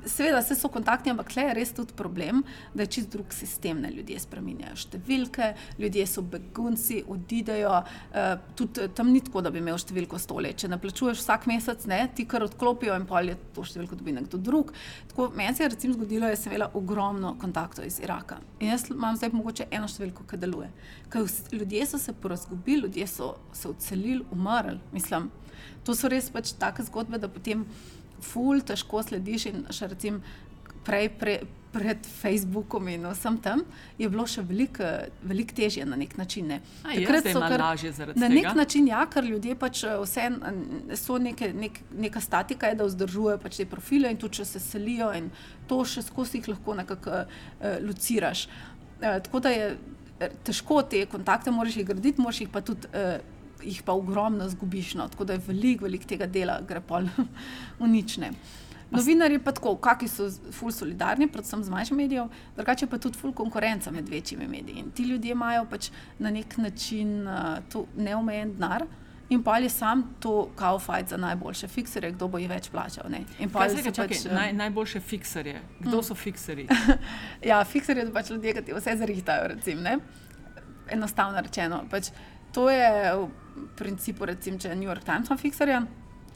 Seveda, vse so kontaktni, ampak le je res tudi problem, da je čist drug sistem. Ne? Ljudje spremenjajo številke, ljudje so begunci, odidejo. Uh, tudi tam ni tako, da bi imel številko stole. Če ne plačuješ vsak mesec, ne, ti kar odklopijo in pol je to številko dobi nekdo drug. Tako, meni se je recimo zgodilo, da sem imela ogromno kontaktov iz Iraka. In jaz imam zdaj mogoče eno številko, ki deluje. Ker ljudje so se porazgubili, ljudje so se odselili, umrli. Mislim, to so res pač take zgodbe, da potem ful, težko slediš in še recimo prej, prej, pred Facebookom in vsem tam, je bilo še veliko velik težje na nek način. Ne. A je zdaj malo lažje zaradi Na tega? nek način, ja, ker ljudje pač eh, vse so neke, nek, neka statika, je, da vzdržujejo pač te profile in tudi če se selijo in to še skozi jih lahko nekako uh, luciraš. Uh, tako da je eh, težko te kontakte moraš jih graditi, moraš jih pa tudi. Uh, Jih pa ogromno zgubiš, no. tako da je veliko, veliko tega dela, gre pa v nič. ne. Novinarji pa tako, kakšni so ful solidarni, predvsem z manjšimi medijem, drugače pa tudi ful konkurenca med večjimi mediji. In ti ljudje imajo pač na nek način uh, to neomejen denar. In pa je sam to kao fajt za najboljše fikserje, kdo bo jih več plačal. Pol se ga čakaj, pač, naj, najboljše fikserje? Kdo Mm. so fikserji? Ja, fikserji so pač ljudje, ki ti vse zarihtajajo. Recim, ne? Enostavno rečeno. Pač, to je v principu, recim, če je New York Times ima fikserja.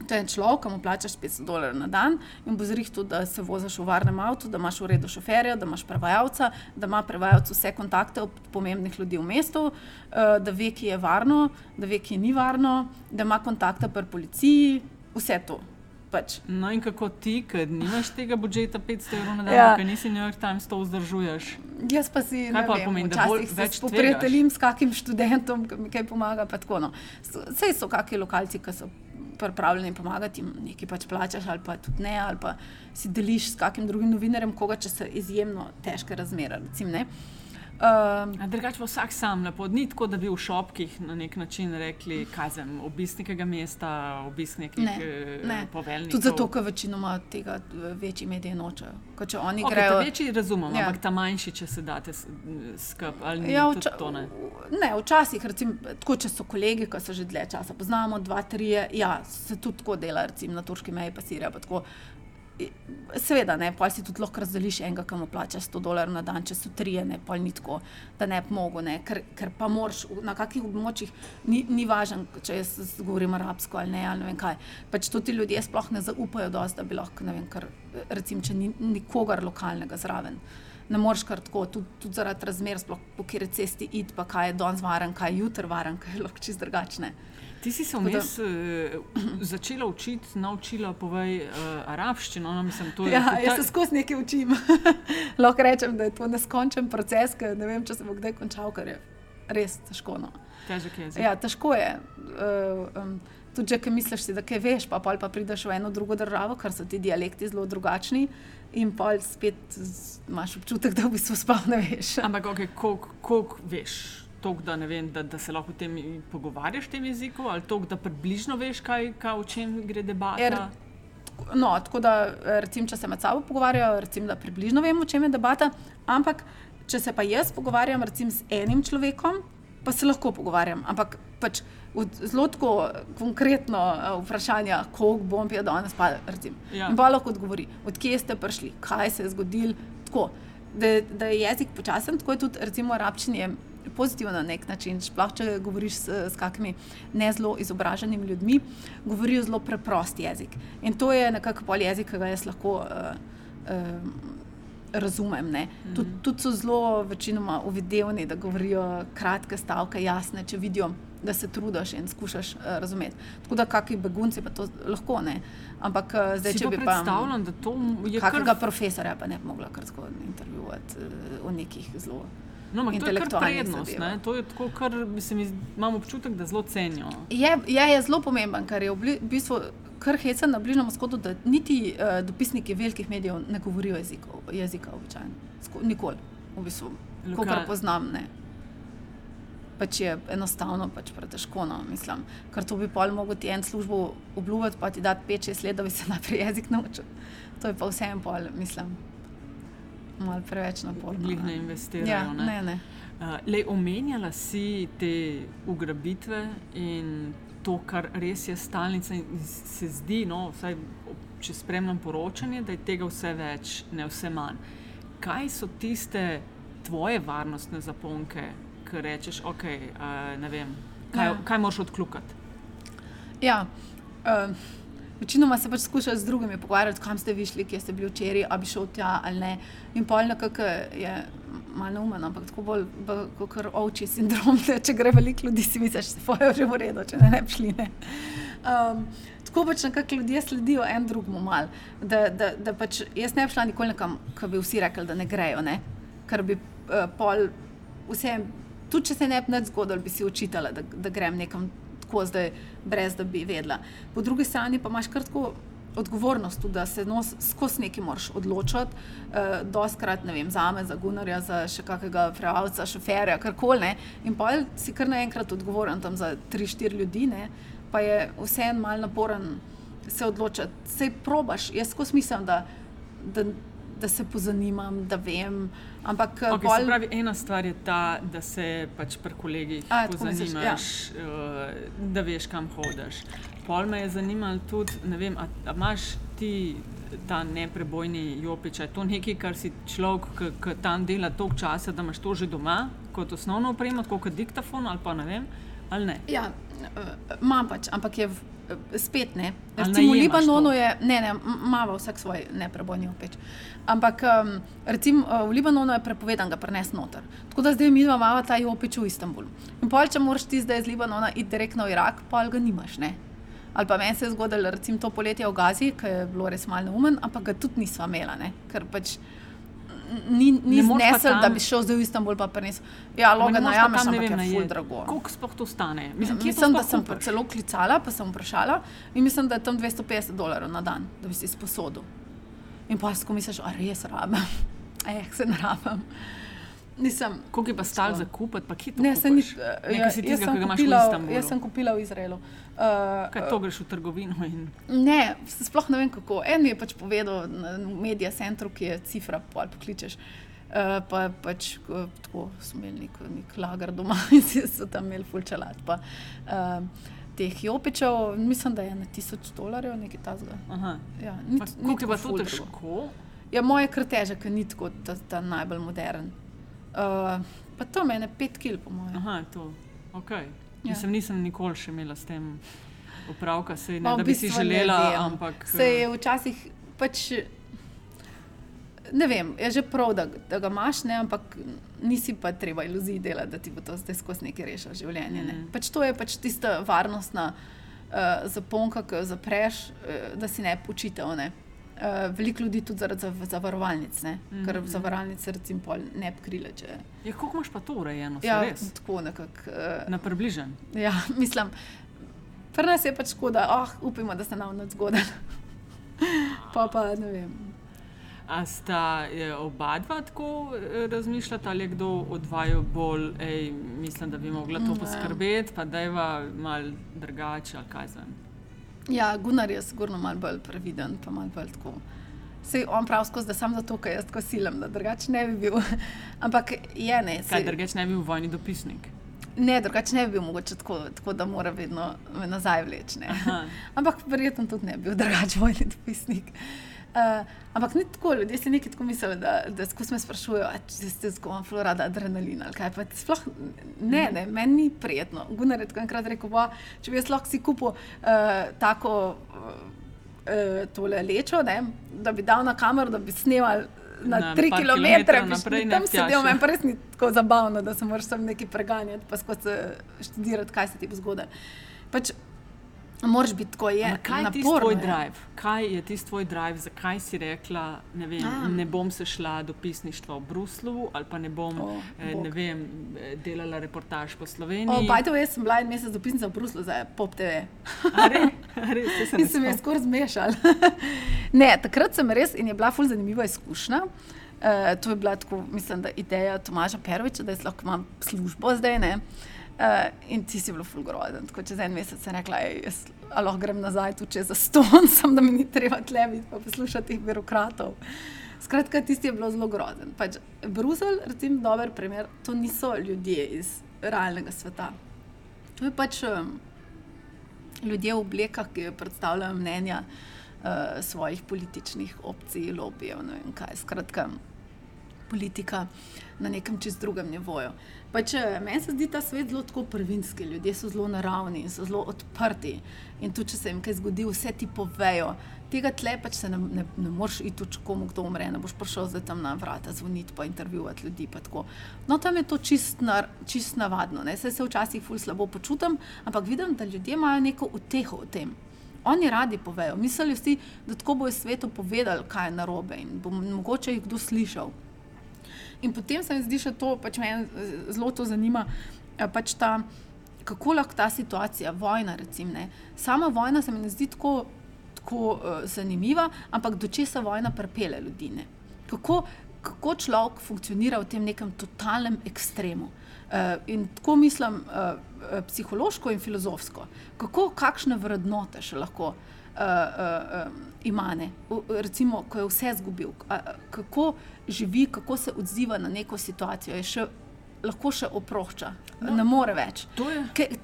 To je človek, ki mu plačaš 500 dolarjev na dan in bo zrihtel, da se voziš v varnem avtu, da imaš v redu šoferja, da imaš prevajalca, da ima prevajalec vse kontakte pomembnih ljudi v mestu, eh, da ve, ki je varno, da ve, ki ni varno, da ima kontakte pri policiji, vse to. Pač. No in kako ti, ker nimaš tega budžeta 500 evrov na dan, Ja. ker nisi New York Times, to vzdržuješ? Jaz pa si Kaj ne pa vem, pomeni, včasih se spoprijateljim s kakim študentom, ki mi kaj pomaga. tako, no. Sej so kakšni lokalci, ki so pripravljeni pomagati, jim nekaj pač plačaš, ali pa tudi ne, ali pa si deliš s kakim drugim novinarjem, koga če so izjemno težke razmere. Recim, ne. Um, A drugače pa vsak sam lepo, ni tako, da bi v šopkih na nek način rekli, kaj zem, obisk nekega mesta, obisk nekih Ne, eh, ne. poveljnikov. tudi zato, ker večinoma tega eh, večji mediji nočejo. Ker če oni Okay, grejo. večji razumem, Ja. ampak ta manjši, če se date s- skup ali ni, Ja, vča, to ne. ne, včasih, recim, tako, če so kolegi, ki se že dlje časa poznamo, dva, tri, ja, se tudi tako dela, recimo na turški meji, pa Sirija. Pa tako. Seveda, ne, pol si tudi lahko razdeliš enega, ki mu plača 100 dolarjev na dan, če so trije, ne, pol ni tako, da ne bi mogel, ne, ker, ker pa moraš na kakih območjih, ni, ni važno, če jaz govorim arabsko ali ne, ali ne vem kaj. Pač to ti ljudje sploh ne zaupajo dosti, da bi lahko, ne vem, kar, recimo, če ni nikogar lokalnega zraven. Ne moreš kar tako, tudi, tudi zaradi razmer, sploh po kateri cesti id, pa kaj je danes varen, kaj je jutri varen, kaj je lahko čist drugačne. Ti si se vmes uh, začela učiti, naučila povej uh, arabščino. No, mislim, to je, Ja, to, jaz se skozi nekaj učim. lahko rečem, da je to neskončen proces, ki ne vem, če se bo kdaj končal, ker je res težko. No. težek jezik. Ja, težko je. Uh, um, tudi, če misliš, si, da kaj veš, pa pol pa prideš v eno drugo državo, ker so ti dialekti zelo drugačni. In pa spet imaš občutek, da v bistvu sploh ne veš. Ampak, okay, koliko veš? Tok, da, vem, da, da se lahko o tem pogovarjaš v tem jeziku, ali to, da približno veš, kaj, kaj, o čem gre debata. Er, No, tako da, recim, če se med sabo pogovarjajo, recim, da približno vemo, o čem je debata. Ampak, če se pa jaz pogovarjam recim, z enim človekom, pa se lahko pogovarjam. Ampak pač zelo tako konkretno uh, vprašanje, koliko bom pil danes, pa recim. Ja. In pa lahko odgovori, odkje ste prišli, kaj se je zgodilo. Tako, da, da je jezik počasen, tako je tudi recimo arabčini. Pozitivno na nek način, sploh če govoriš s, s kakimi ne zelo izobraženimi ljudmi, govorijo zelo preprost jezik. In to je nekako pol jezik, ki ga jaz lahko uh, uh, razumem. -hmm. Tudi tud so zelo večinoma uvidevni, da govorijo kratke stavke, jasne, če vidijo, da se trudiš in skušaš uh, razumeti. Tako da, kakšni begunci pa to lahko ne. Ampak uh, zdaj, Si če pa bi pa. predstavljam, da to je Kakega kar, profesorja pa ne bi mogla kar zgodaj intervjuvati uh, o nekih zelo. No, ampak to je kar prednost. To je tako, kar se mi, zdi- imam občutek, da zelo cenijo. Je, je, je zelo pomemben, ker je v bistvu kar hecen na Bližnjem vzhodu, da niti uh, dopisniki velikih medijev ne govorijo jezikov, jezika običajno. Sko, nikoli, v bistvu, Lokal- kar poznam. Ne. Pač je enostavno, pač pretežko. No, mislim. Ker to bi pol mogel ti en službo obljubiti, pa ti dati 5-6 let, da bi se najprej jezik naučil. To je pa vsem pol, mislim, malo preveč naporno. Glih ne investirajo. Ja, ne? ne, ne. Uh, le omenjala si te ugrabitve in to, kar res je stalnica. in Se zdi, no, vsaj če spremljam poročanje, da je tega vse več, ne vse manj. Kaj so tiste tvoje varnostne zaponke, ki rečeš, ok, uh, ne vem, kaj, ja. kaj moraš odkljukati? Ja, uh, večinoma se pač skušaš z drugimi pogovarjati, kam ste vi šli, kje ste bili včeraj, ali bi šel tja ali ne. In pol nekako je malo neumen, ampak tako bolj kot ovči sindrom, da če gre veliko ljudi, si misliš, da je že v redu, če ne, ne bi šli. Ne. Um, tako pač nekako ljudje sledijo en drugemu mal. Da, da, da pač jaz ne bi šla nikoli nekam, ki bi vsi rekli, da ne grejo, ne? ker bi uh, pol vse, tudi če se ne bi nič zgodilo, bi si učitala, da, da grem nekam tako zdaj, brez da bi vedela. Po drugi strani pa imaš kar tako. Odgovornost, tudi, da se skozi nekaj moraš odločiti, uh, doskrat, ne vem, za me, za Gunarja, za še kakega prevajalca, šoferja, karkoli. In pa si kar naenkrat odgovoren tam za tri, štiri ljudi, ne? pa je vseeno mal naporen se odločiti. Sej probaš, jaz skozi mislim, da, da, da se pozanimam, da vem. Ampak, okay, bolj... pravi, ena stvar je ta, da se pač pri kolegih A, pozanimaš, misliš, ja. uh, da veš, kam hodiš. Pol me je zanimalo tudi, ne vem, ali imaš ti ta neprebojni jopič. Je to nekaj, kar si človek, ki tam dela toliko časa, da imaš to že doma, kot osnovno opremo, kot diktafon ali pa ne vem. Ali ne? Ja, uh, imam pač, ampak je. V spet ne. Recimo v Libanonu je, ne, ne, malo vsak svoj neprebojni opeč. Ampak um, recimo uh, v Libanonu je prepovedan ga prenesti noter. Tako da zdaj mi imamo ta opeč v Istanbulu. In pol, če moraš ti zdaj iz Libanona iti direktno v Irak, pol ga nimaš. Ne? Ali pa meni se je zgodilo, recimo to poletje v Gazi, ki je bilo res malo neumen, ampak ga tudi nisva imela, ne? ker pač ni, ni znesel, tam... da bi šel zdaj v Istanbul pa prenesel. Ja, logo na jame, ampak je ful drago. Koliko sploh to stane? Mislim, mislim da sem pa celo klicala, pa sem vprašala in mislim, da je tam 250 dolarjev na dan, da bi si sposodil. In pa si misliš, a res rabim, eh, se ne rabim. Nisem. Koliko je pa stal za kupiti, pa kje to ne, ni, uh, ja, tizga, jaz, sem kupila, jaz sem kupila v Izraelu. Uh, Kaj to greš v trgovino? In... Ne, sploh ne vem kako. En mi je pač povedal na medija centru, ki je cifra, ali pokličeš. Uh, pa pač tako smo imeli nek, nek lagar doma in so tam imeli fulčalat. Pa, uh, Teh jopičev, mislim, da je na tisoč dolarjev, nekaj tasga. Ja, Kako je pa to težko? Ja, moje krteže, ki ni tako ta, ta najbolj modern. Uh, pa to meni pet kil, po mojem. Aha, to. Okay. Ja. Mislim, nisem nikoli še imela s tem opravka, se, ne, da bi si želela. Ampak, se je včasih pač. Ne vem, je že prav, da, da ga imaš, ne, ampak nisi pa treba iluzij delati, da ti bo to zdaj skozi nekaj rešilo življenje. Ne. Mm. Pač to je pač tista varnostna uh, zaponka, ki jo zapreš, uh, da si ne počitev. Ne. Uh, veliko ljudi tudi zaradi zavarovalnic, mm -hmm. ker zavarovalnice ne bi krile. Če... Ja, kako imaš pa to urejeno? Ja, tako nekako. Uh, Na približen. Ja, mislim, pri nas je pač škoda, oh, upimo, da se nam ne zgodi. pa pa ne vem. A sta oba dva tako eh, razmišljata, ali je kdo od vaju bolj, ej, mislim, da bi mogla to mm, ja. poskrbeti, pa da je malo drugače, ali kaj zvem. Ja, Gunnar je zgorno malo bolj previden, pa malo bolj tako. Sej on pravi skozi, da sem zato, ker jaz tako silam, da drugače ne bi bil. Ampak je ne. Sej... Kaj drugače ne bi bil vojni dopisnik? Ne, drugače ne bi bil mogoče tako, tako da mora vedno nazaj vleči. Ampak verjetno tudi ne bi bil drugače vojni dopisnik. Uh, ampak ni tako, ljudje si nekaj tako mislili, da, da me sprašujejo, če ste zgolj florada adrenalina ali kaj. Sploh, ne, ne, meni ni prijetno. Gunnar je tako enkrat rekel, bo, če bi jaz lahko si kupil uh, tako uh, tole lečo, ne, da bi dal na kamero, da bi snimal. Na, na tri kilometre, naprej, tam sedel, meni pa res ni tako zabavno, da se moraš tam nekaj preganjati, pa skozi študirati, kaj se ti bo zgodilo. Pač, Moraš biti tako, je, kaj je tisti tvoj drive? Kaj je tisti tvoj drive, zakaj si rekla, ne, vem, ne bom se šla do pisništva v Bruslu ali pa ne bom oh, eh, ne vem, eh, delala reportaž po Sloveniji? Oh, to, jaz sem bila en mesec do pisništva v Bruslu za Pop TV. In sem jih skoraj zmešala. ne, takrat sem res in je bila ful zanimiva izkušnja. Uh, to je bila tako, mislim, da ideja Tomaža Peroviča, da jaz lahko imam službo zdaj. Ne? Uh, in ti si bil fulgrozen. Tako čez en mesec sem rekla, da lahko grem nazaj tu čez ston, sem, da mi ni treba tleviti in poslušati teh birokratov. Skratka, tisti je bilo zelo grozen. Pač, Bruselj, recimo, dober primer, to niso ljudje iz realnega sveta. To je pač um, ljudje v oblekah, ki predstavljajo mnenja uh, svojih političnih opcij, lobijev. Skratka, politika na nekem čist drugem nivoju. Pač, meni se zdi ta svet zelo prvinski, ljudje so zelo naravni in so zelo odprti. In tudi, če se jim kaj zgodi, vse ti povejo. Tega tle pač se ne, ne, ne moreš iti, če komu kdo umre, ne boš prišel zdaj tam na vrata, zvoniti pa intervjuvati ljudi. No, tam je to čist, nar, čist navadno. Se, se včasih ful slabo počutim, ampak vidim, da ljudje imajo neko uteho v tem. oni radi povejo. Mislijo si, da tako bojo svetu povedali, kaj je narobe in bo mogoče jih kdo slišal. In potem se mi zdi, da to pač me zelo to zanima. Pač ta, kako lahko ta situacija, vojna, recimo, ne. sama vojna se mi ne zdi tako, tako uh, zanimiva, ampak do česa vojna prepele ljudi. Kako, kako človek funkcionira v tem nekem totalnem ekstremu. Uh, in tako mislim uh, psihološko in filozofsko, kako, kakšne vrednote še lahko uh, uh, uh, ima, ne? recimo, ko je vse izgubil, kako živi, kako se odziva na neko situacijo, je še lahko še oprošča, no, ne more več.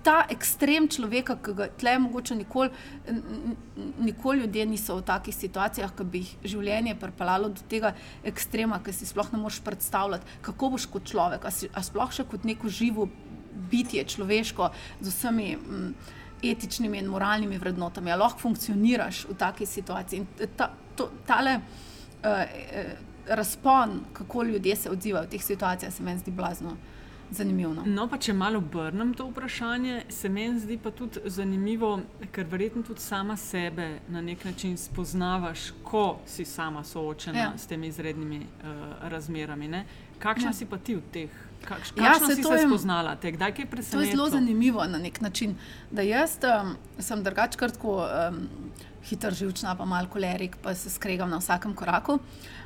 Ta ekstrem človeka, ki ga tle mogoče nikoli, nikoli ljudje niso v takih situacijah, ki bi jih življenje pripeljalo do tega ekstrema, ki si sploh ne moreš predstavljati, kako boš kot človek, a, si, a sploh še kot neko živo bitje, človeško, z vsemi. M, Etičnimi in moralnimi vrednotami, ali lahko funkcioniraš v taki situaciji. In ta, to, tale uh, razpon, kako ljudje se odzivajo v teh situacijah, se meni zdi blazno. Zanimivo. No. no, pa če malo obrnem to vprašanje, se meni zdi pa tudi zanimivo, ker verjetno tudi sama sebe na nek način spoznavaš, ko si sama soočena ja. s temi izrednimi uh, razmerami. Ne? Kakšna ja. si pa ti v teh? Kakš, ja, se se je spoznala, te, kdaj je presenečenje? To je zelo zanimivo na nek način. Da jaz um, sem drugačkrat tako. Um, hiter živčna, pa malo kolerik, pa se skregam na vsakem koraku.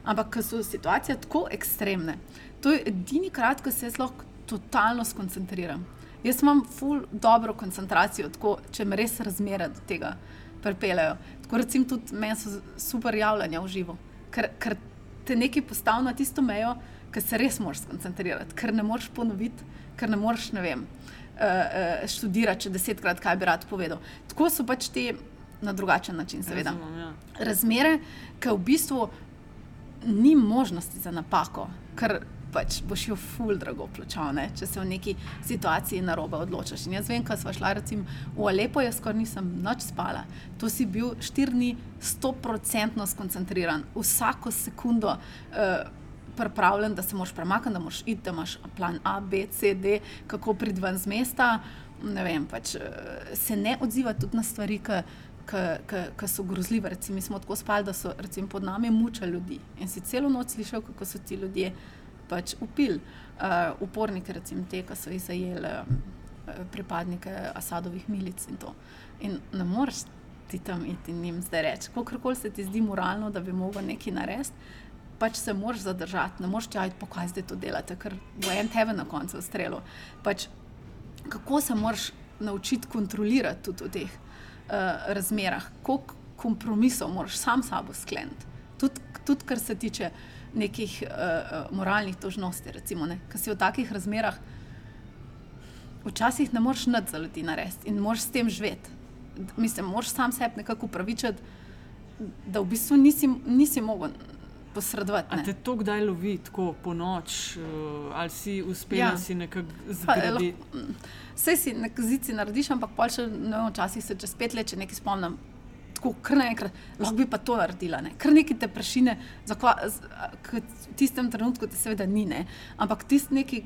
Ampak, ker so situacije tako ekstremne, to je edini krat, ko se lahko totalno skoncentriram. Jaz imam ful dobro koncentracijo, tako, če me res razmere do tega pripeljejo. Tako recimo tudi meni so super javljanja v živo, ker, ker te nekaj postavlja na tisto mejo, ker se res moraš skoncentrirati, ker ne moreš ponoviti, ker ne moreš, ne vem, uh, uh, študirati, če desetkrat kaj bi rad povedal. Tako so pač te na drugačen način, seveda. Razumem, ja. Razmere, ki v bistvu ni možnosti za napako, ker pač boš jo ful drago plačal, ne? če se v neki situaciji na robe odločiš. In jaz vem, ko smo šli recimo v Alepo, jaz skoraj nisem noč spala. To si bil štiri dni stoprocentno skoncentriran, vsako sekundo. Uh, Pripravljen, da se moraš premakniti, da moraš iti, da imaš plan A, B, C, D, kako priti ven z mesta. Ne vem, pač, eh, se ne odziva tudi na stvari, ki so grozljive. Recimo, mi smo tako spali, da so recimo, pod nami mučali ljudi in si celo noč slišal, kako so ti ljudje pač upili. Uh, uporniki, recimo te, ki so izajeli uh, pripadnike Asadovih milic in to. In ne moreš ti tam iti in jim zdaj reči, kako se ti zdi moralno, da bi mogel nekaj narediti. Pač se moraš zadržati, ne moreš čakati, pokaj zdaj to delate, ker bo en tebe na koncu strelo. Pač, kako se moraš naučiti kontrolirati tudi v teh uh, razmerah, koliko kompromisov moraš sam s sabo skleniti. Tudi, tudi kar se tiče nekih uh, moralnih dožnosti, recimo, ki si v takih razmerah, včasih ne moreš nič za ljudi narediti in moraš s tem živeti. Mislim, moraš sam sebi nekako upravičiti, da v bistvu nisi, nisi mogel posredovati. Ali te to kdaj lovi, tako po noč, uh, ali si uspel ja. si nekako zgraditi? Vse si na kazici narediš, ampak pa še ne vem, včasih se čez pet let, če nekaj spomnim. Tako, kar naenkrat, lahko bi pa to naredila. Ne? Kar neki te prešine, v tistem trenutku ti seveda ni, ne? ampak tisti neki,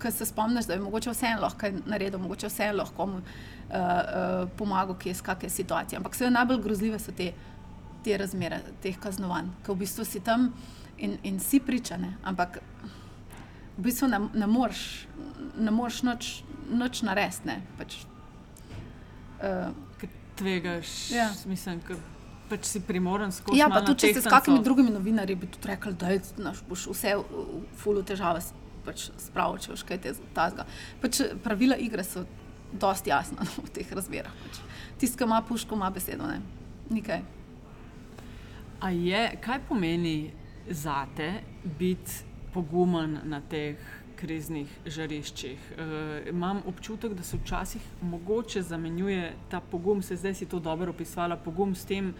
ki se spomniš, da je mogoče vseeno lahko naredil, mogoče vseeno lahko komu uh, uh, pomagal, ki je iz kakšne situacije. Ampak vse najbolj grozljive so te te razmere, teh kaznovanj, ki v bistvu si tam in, in si pričane, ampak v bistvu ne, ne moreš, ne moreš noč, noč narediti. Pač, uh, Tvegaš, ja. mislim, da pač si primoren skozi. Ja, pa tudi če se s kakimi drugimi novinarji bi tudi rekli, da je, naš, boš vse v fulu težave pač spravil, če boš kaj te tazga. Pač pravila igre so dosti jasna no, v teh razmerah. Pač. Tisti, ki ima puško, ima besedo, ne. Nikaj. Je, kaj pomeni za te biti pogumen na teh kriznih žariščih? E, imam občutek, da se včasih mogoče zamenjuje ta pogum, se zdaj si to dobro opisala, pogum s tem,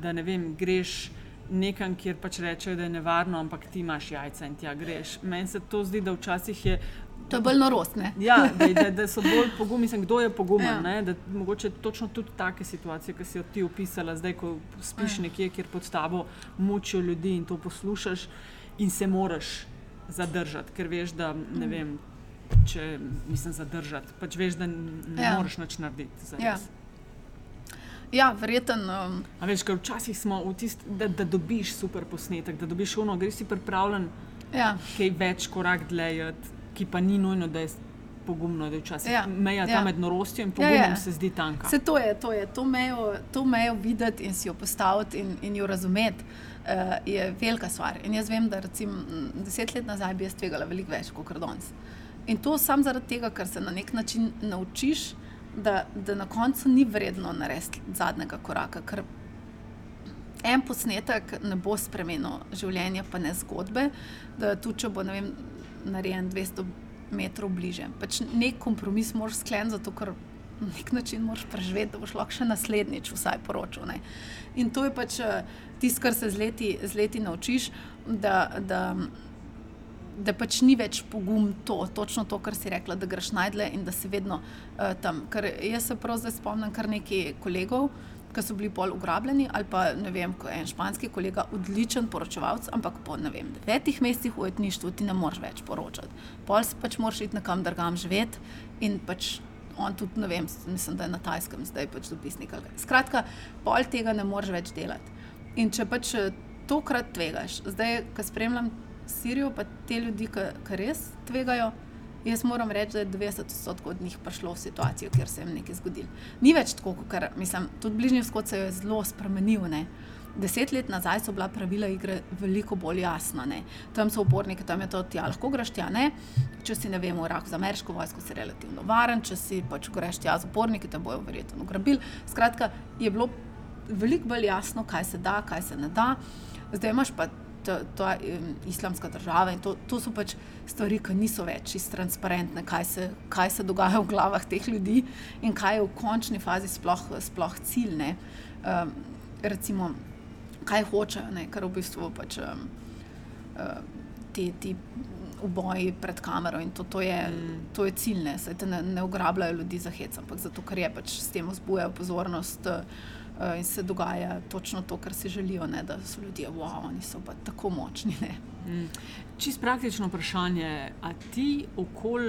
da ne vem, greš. Nekam, kjer pač rečejo, da je nevarno, ampak ti imaš jajca in ti greš. Meni se to zdi, da včasih je To je bolj norost. Ja, da, da, da so bolj pogumni, kdo je pogumen. Ja. Mogoče točno tudi take situacije, ki si jo ti opisala, zdaj, ko spiš ja. nekje, kjer pod tabo mučijo ljudi in to poslušaš, in se moraš zadržati, ker veš, da ne mm. vem, če mislim zadržati. Pač veš, da ne ja. moreš nič narediti. Ja. Ja, verjeten. Um, A veš, ker včasih smo v tisti, da, da dobiš super posnetek, da dobiš ono, greš si pripravljen ja, kaj več korak dlje, ki pa ni nujno, da je pogumno, da je včasih Ja, meja ja. tam med norostjo in Ja, pogumom ja. se zdi tanka. Vse to je, to je, to mejo, to mejo videti in si jo postaviti in, in jo razumeti. Uh, je velika stvar. In jaz vem, da recimo m, deset let nazaj bi jaz tvegala veliko več kot danes. In to samo zaradi tega, ker se na nek način naučiš, da, da na koncu ni vredno narediti zadnjega koraka. Ker en posnetek ne bo spremenil življenja, pa ne zgodbe. Da tudi če bo ne vem, narejen 200 metrov bliže. Pač nek kompromis moraš skleniti, zato ker na nek način moraš preživeti, da boš lahko še naslednjič vsaj poročal. Ne. In to je pač eh, tisto, kar se z leti, z leti naučiš, da, da, da pač ni več pogum to, točno to, kar si rekla, da greš najdle in da si vedno uh, tam. Ker jaz se prav zdaj spomnim kar nekaj kolegov. Ki so bili pol ugrabljeni, ali pa ne vem, ko je en španski kolega, odličen poročevalc, ampak po ne vem, devetih mesecih v ujetništvu ti ne moreš več poročati. Pol si pač moraš iti nekam drugam živeti in pač on tudi, ne vem, mislim, da je na tajskem zdaj pač dopisnik. Skratka, pol tega ne moreš več delati. In če pač eh, tokrat tvegaš, zdaj, ko spremljam Sirijo, pa te ljudi, ki ki res tvegajo, jaz moram reči, da je 90% od njih prišlo v situacijo, kjer se jim nekaj zgodilo. Ni več tako, kot mislim, tudi bližnji vzhod se je zelo spremenil. Ne. Deset let nazaj so bila pravila igre veliko bolj jasna. Ne. Tam so uporniki, tam je to, tja lahko greš tja. Ne. Če si ne vemo, v Iraku za ameriško vojsko, si relativno varen, če si pač greš tja z uporniki, te bojo verjetno ugrabili. Skratka, je bilo veliko bolj jasno, kaj se da, kaj se ne da. Zdaj imaš pa ta, ta um, islamska država in to, to so pač stvari, ki niso več čisto transparentne, kaj se, kaj se dogaja v glavah teh ljudi in kaj je v končni fazi sploh, sploh cilj. ne. Um, recimo, kaj hočejo, ne, kar v bistvu pač um, uh, ti, ti uboji pred kamero in to, to, je, mm. to je cilj. Ne, Saj te ne, ne ugrabljajo ljudi za hec, ampak zato, ker je pač s tem vzbujajo pozornost. Uh, In se dogaja točno to, kar si želijo, ne, da so ljudje, wow, oni so pa tako močni. Mm. Čisto praktično vprašanje. A ti, okol,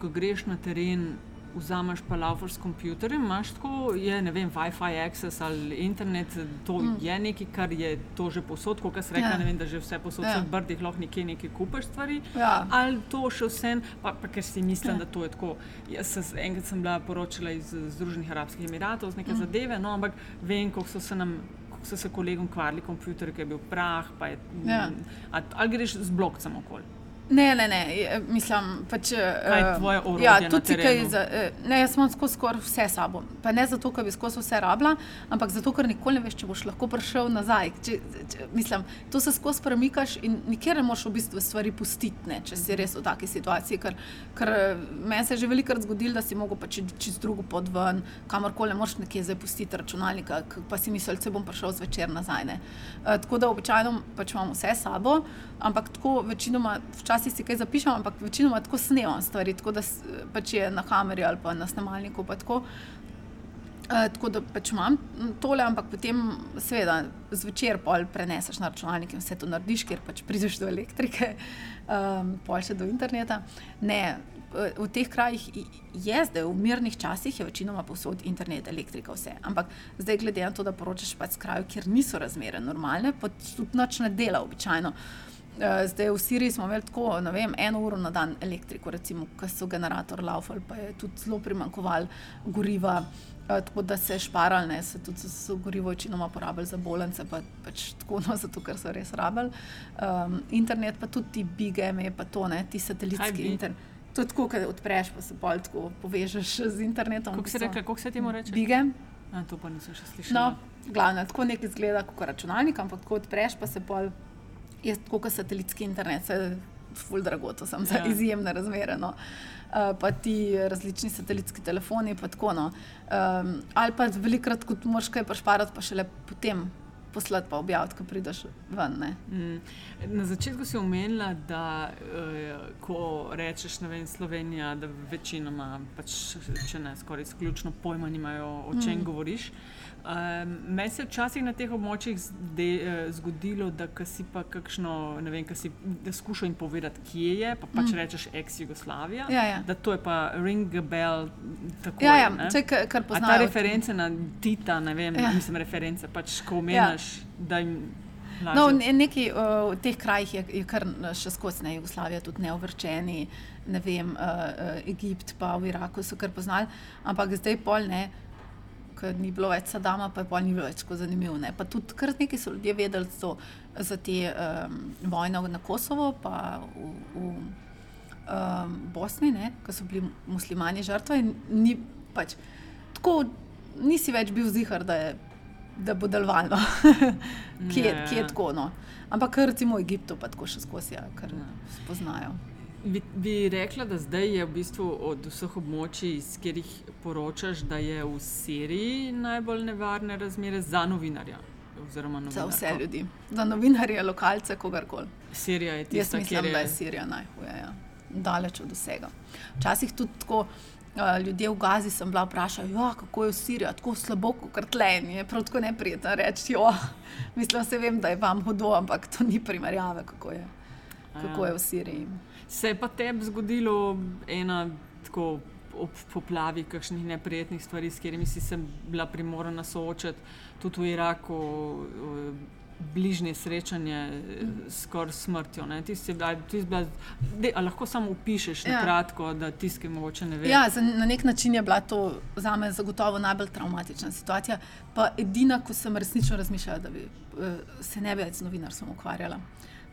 ko greš na teren, vzameš pa laufer s kompjuterjem, imaš tako, je ne vem, WiFi access ali internet, to mm. je nekaj, kar je to že posod, kot se reče, Ja. ne vem, da že vse posod Ja. ja. brdih lahko nekje nekaj kupiš stvari. Ja. Ali to še vse, pa, pa ker si mislim, Ja. da to je tako. Jaz se, enkrat sem bila poročala iz Združenih arabskih emiratov z neke Mm. mm. zadeve, no, ampak vem, koliko so se nam. So se kolegom kvarili kompjuter, ki je bil prah, pa je, Ja. a, ali greš z blokcem okoli. Ne, ne, ne, mislim, pač. Kaj je eh, tvoje orodje Ja, tudi kaj za. eh, Ne, jaz imam skozi skoraj vse sabo. Pa ne zato, ker bi skozi vse rabila, ampak zato, ker nikoli ne veš, če boš lahko prišel nazaj. Če, če, mislim, to se skozi premikaš in nikjer ne moreš v bistvu stvari pustiti, ne, če si res v taki situaciji. Ker, ker eh, meni se je že velikokrat zgodilo, da si mogel pač čez drugo pot ven, kamorkoli ne moreš nekje zdaj pustiti računalnika, pa si mislil, da bom prišel zvečer nazaj. Ne. Eh, Tako da običajno pač imam vse sabo, ampak tako večinoma, včasih si kaj zapišem, ampak večinoma tako snemam stvari, tako da pač je na kameri ali pa na snemalniku. Pa tako. Uh, tako da pač imam m, tole, ampak potem, seveda, zvečer pol preneseš na računalnik in vse to narediš, ker pač prideš do elektrike, um, pol še do interneta. Ne, eh, v teh krajih je zdaj, v mirnih časih, je večinoma povsod internet, elektrika, vse. Ampak zdaj, glede na to, da poročaš pač s krajev, kjer niso razmere normalne, pa tudi noč ne dela običajno. Eh, Zdaj v Siriji smo imeli tako, ne vem, eno uro na dan elektriko, recimo, ko so generator laufali, pa je tudi zelo primankoval goriva, eh, tako da se je šparal, ne, se tudi so gorivo večinoma porabili za bolence, pa, pač tako, no, zato ker so res rabili. Um, internet pa tudi ti big ME, pa to, ne, ti satelitski internet. To je tako, da odpreš, pa se pol tako povežeš z internetom. Kako se reče, kako se temu reče? Bigem. A, to pa nisem še slišala. No, glavno, tako nekaj izgleda kot računalnik, ampak tako odpreš, pa se pol, je tako kot satelitski internet, se je ful drago, to sem za Ja. izjemne razmere. No. Uh, pa ti različni satelitski telefoni, pa tako. No. Um, ali pa velikrat, ko moraš kaj pašparati, pa šele potem poslati, pa objaviti, ko prideš ven. Ne. Mm. Na začetku si omenila, da eh, ko rečeš, vem, Slovenija, da večinoma, pač, če ne skoraj izključno pojma nimajo, o čem mm. govoriš. Um, Meni se je včasih na teh območjih zde, uh, zgodilo, da si pa kakšno, ne vem, si skušal jim povedati, kje je, pa pač mm. rečeš ex-Jugoslavija. Ja, ja. Da to je pa ring bell. Tako, ja, ja. Če, kar poznaš. Ta reference na Tita, ne vem, ja. mislim, reference, pač ko omenjaš, ja. da jim. No, neki uh, v teh krajih je, je kar še skozi ne, Jugoslavija, tudi neovrčeni, ne vem, uh, uh, Egipt, pa v Iraku so kar poznali, ampak zdaj pol ne ker ni bilo več Sadama, pa je pa ni bilo več tako zanimivo. Ne. Pa tudi kar nekaj so ljudje vedeli so, za te um, vojne na Kosovo, pa v, v um, Bosni, ko so bili muslimani žrtve. Ni, pač, tako, nisi več bil zihar, da, je, da bo delovalo, kje, kje je tako. No. Ampak recimo v Egiptu pa tako še skozi, ja, kar spoznajo. Bi, bi rekla, da zdaj je v bistvu od vseh območij, iz katerih poročaš, da je v Siriji najbolj nevarne razmere za novinarja? Za vse ljudi, za novinarje, lokalce, kogarkoli. Sirija je tista, Jaz mislim, je... da je Sirija najhuje, ja. daleč od vsega. Včasih tudi tako. Uh, ljudje v Gazi sem bila vprašana, ja, kako je v Siriji, tako slabo, kot tleh. Je prav tako neprijetno reči, jo, mislim, se vem, da je vam hudo, ampak to ni primerjave, kako je, kako je v Siriji. Se je pa tebi zgodilo ena tako ob poplavi kakšnih neprijetnih stvari, s katerimi si se bila primorana soočati, tudi v Iraku, bližnje srečanje s skoraj smrtjo. Ti si bila, de, lahko samo upišeš ja. na kratko, da tiskaj mogoče ne veš. Ja, na nek način je bila to za me zagotovo najbolj traumatična situacija. Pa edina, ko sem resnično razmišljala, da bi eh, se ne več z novinarstvom ukvarjala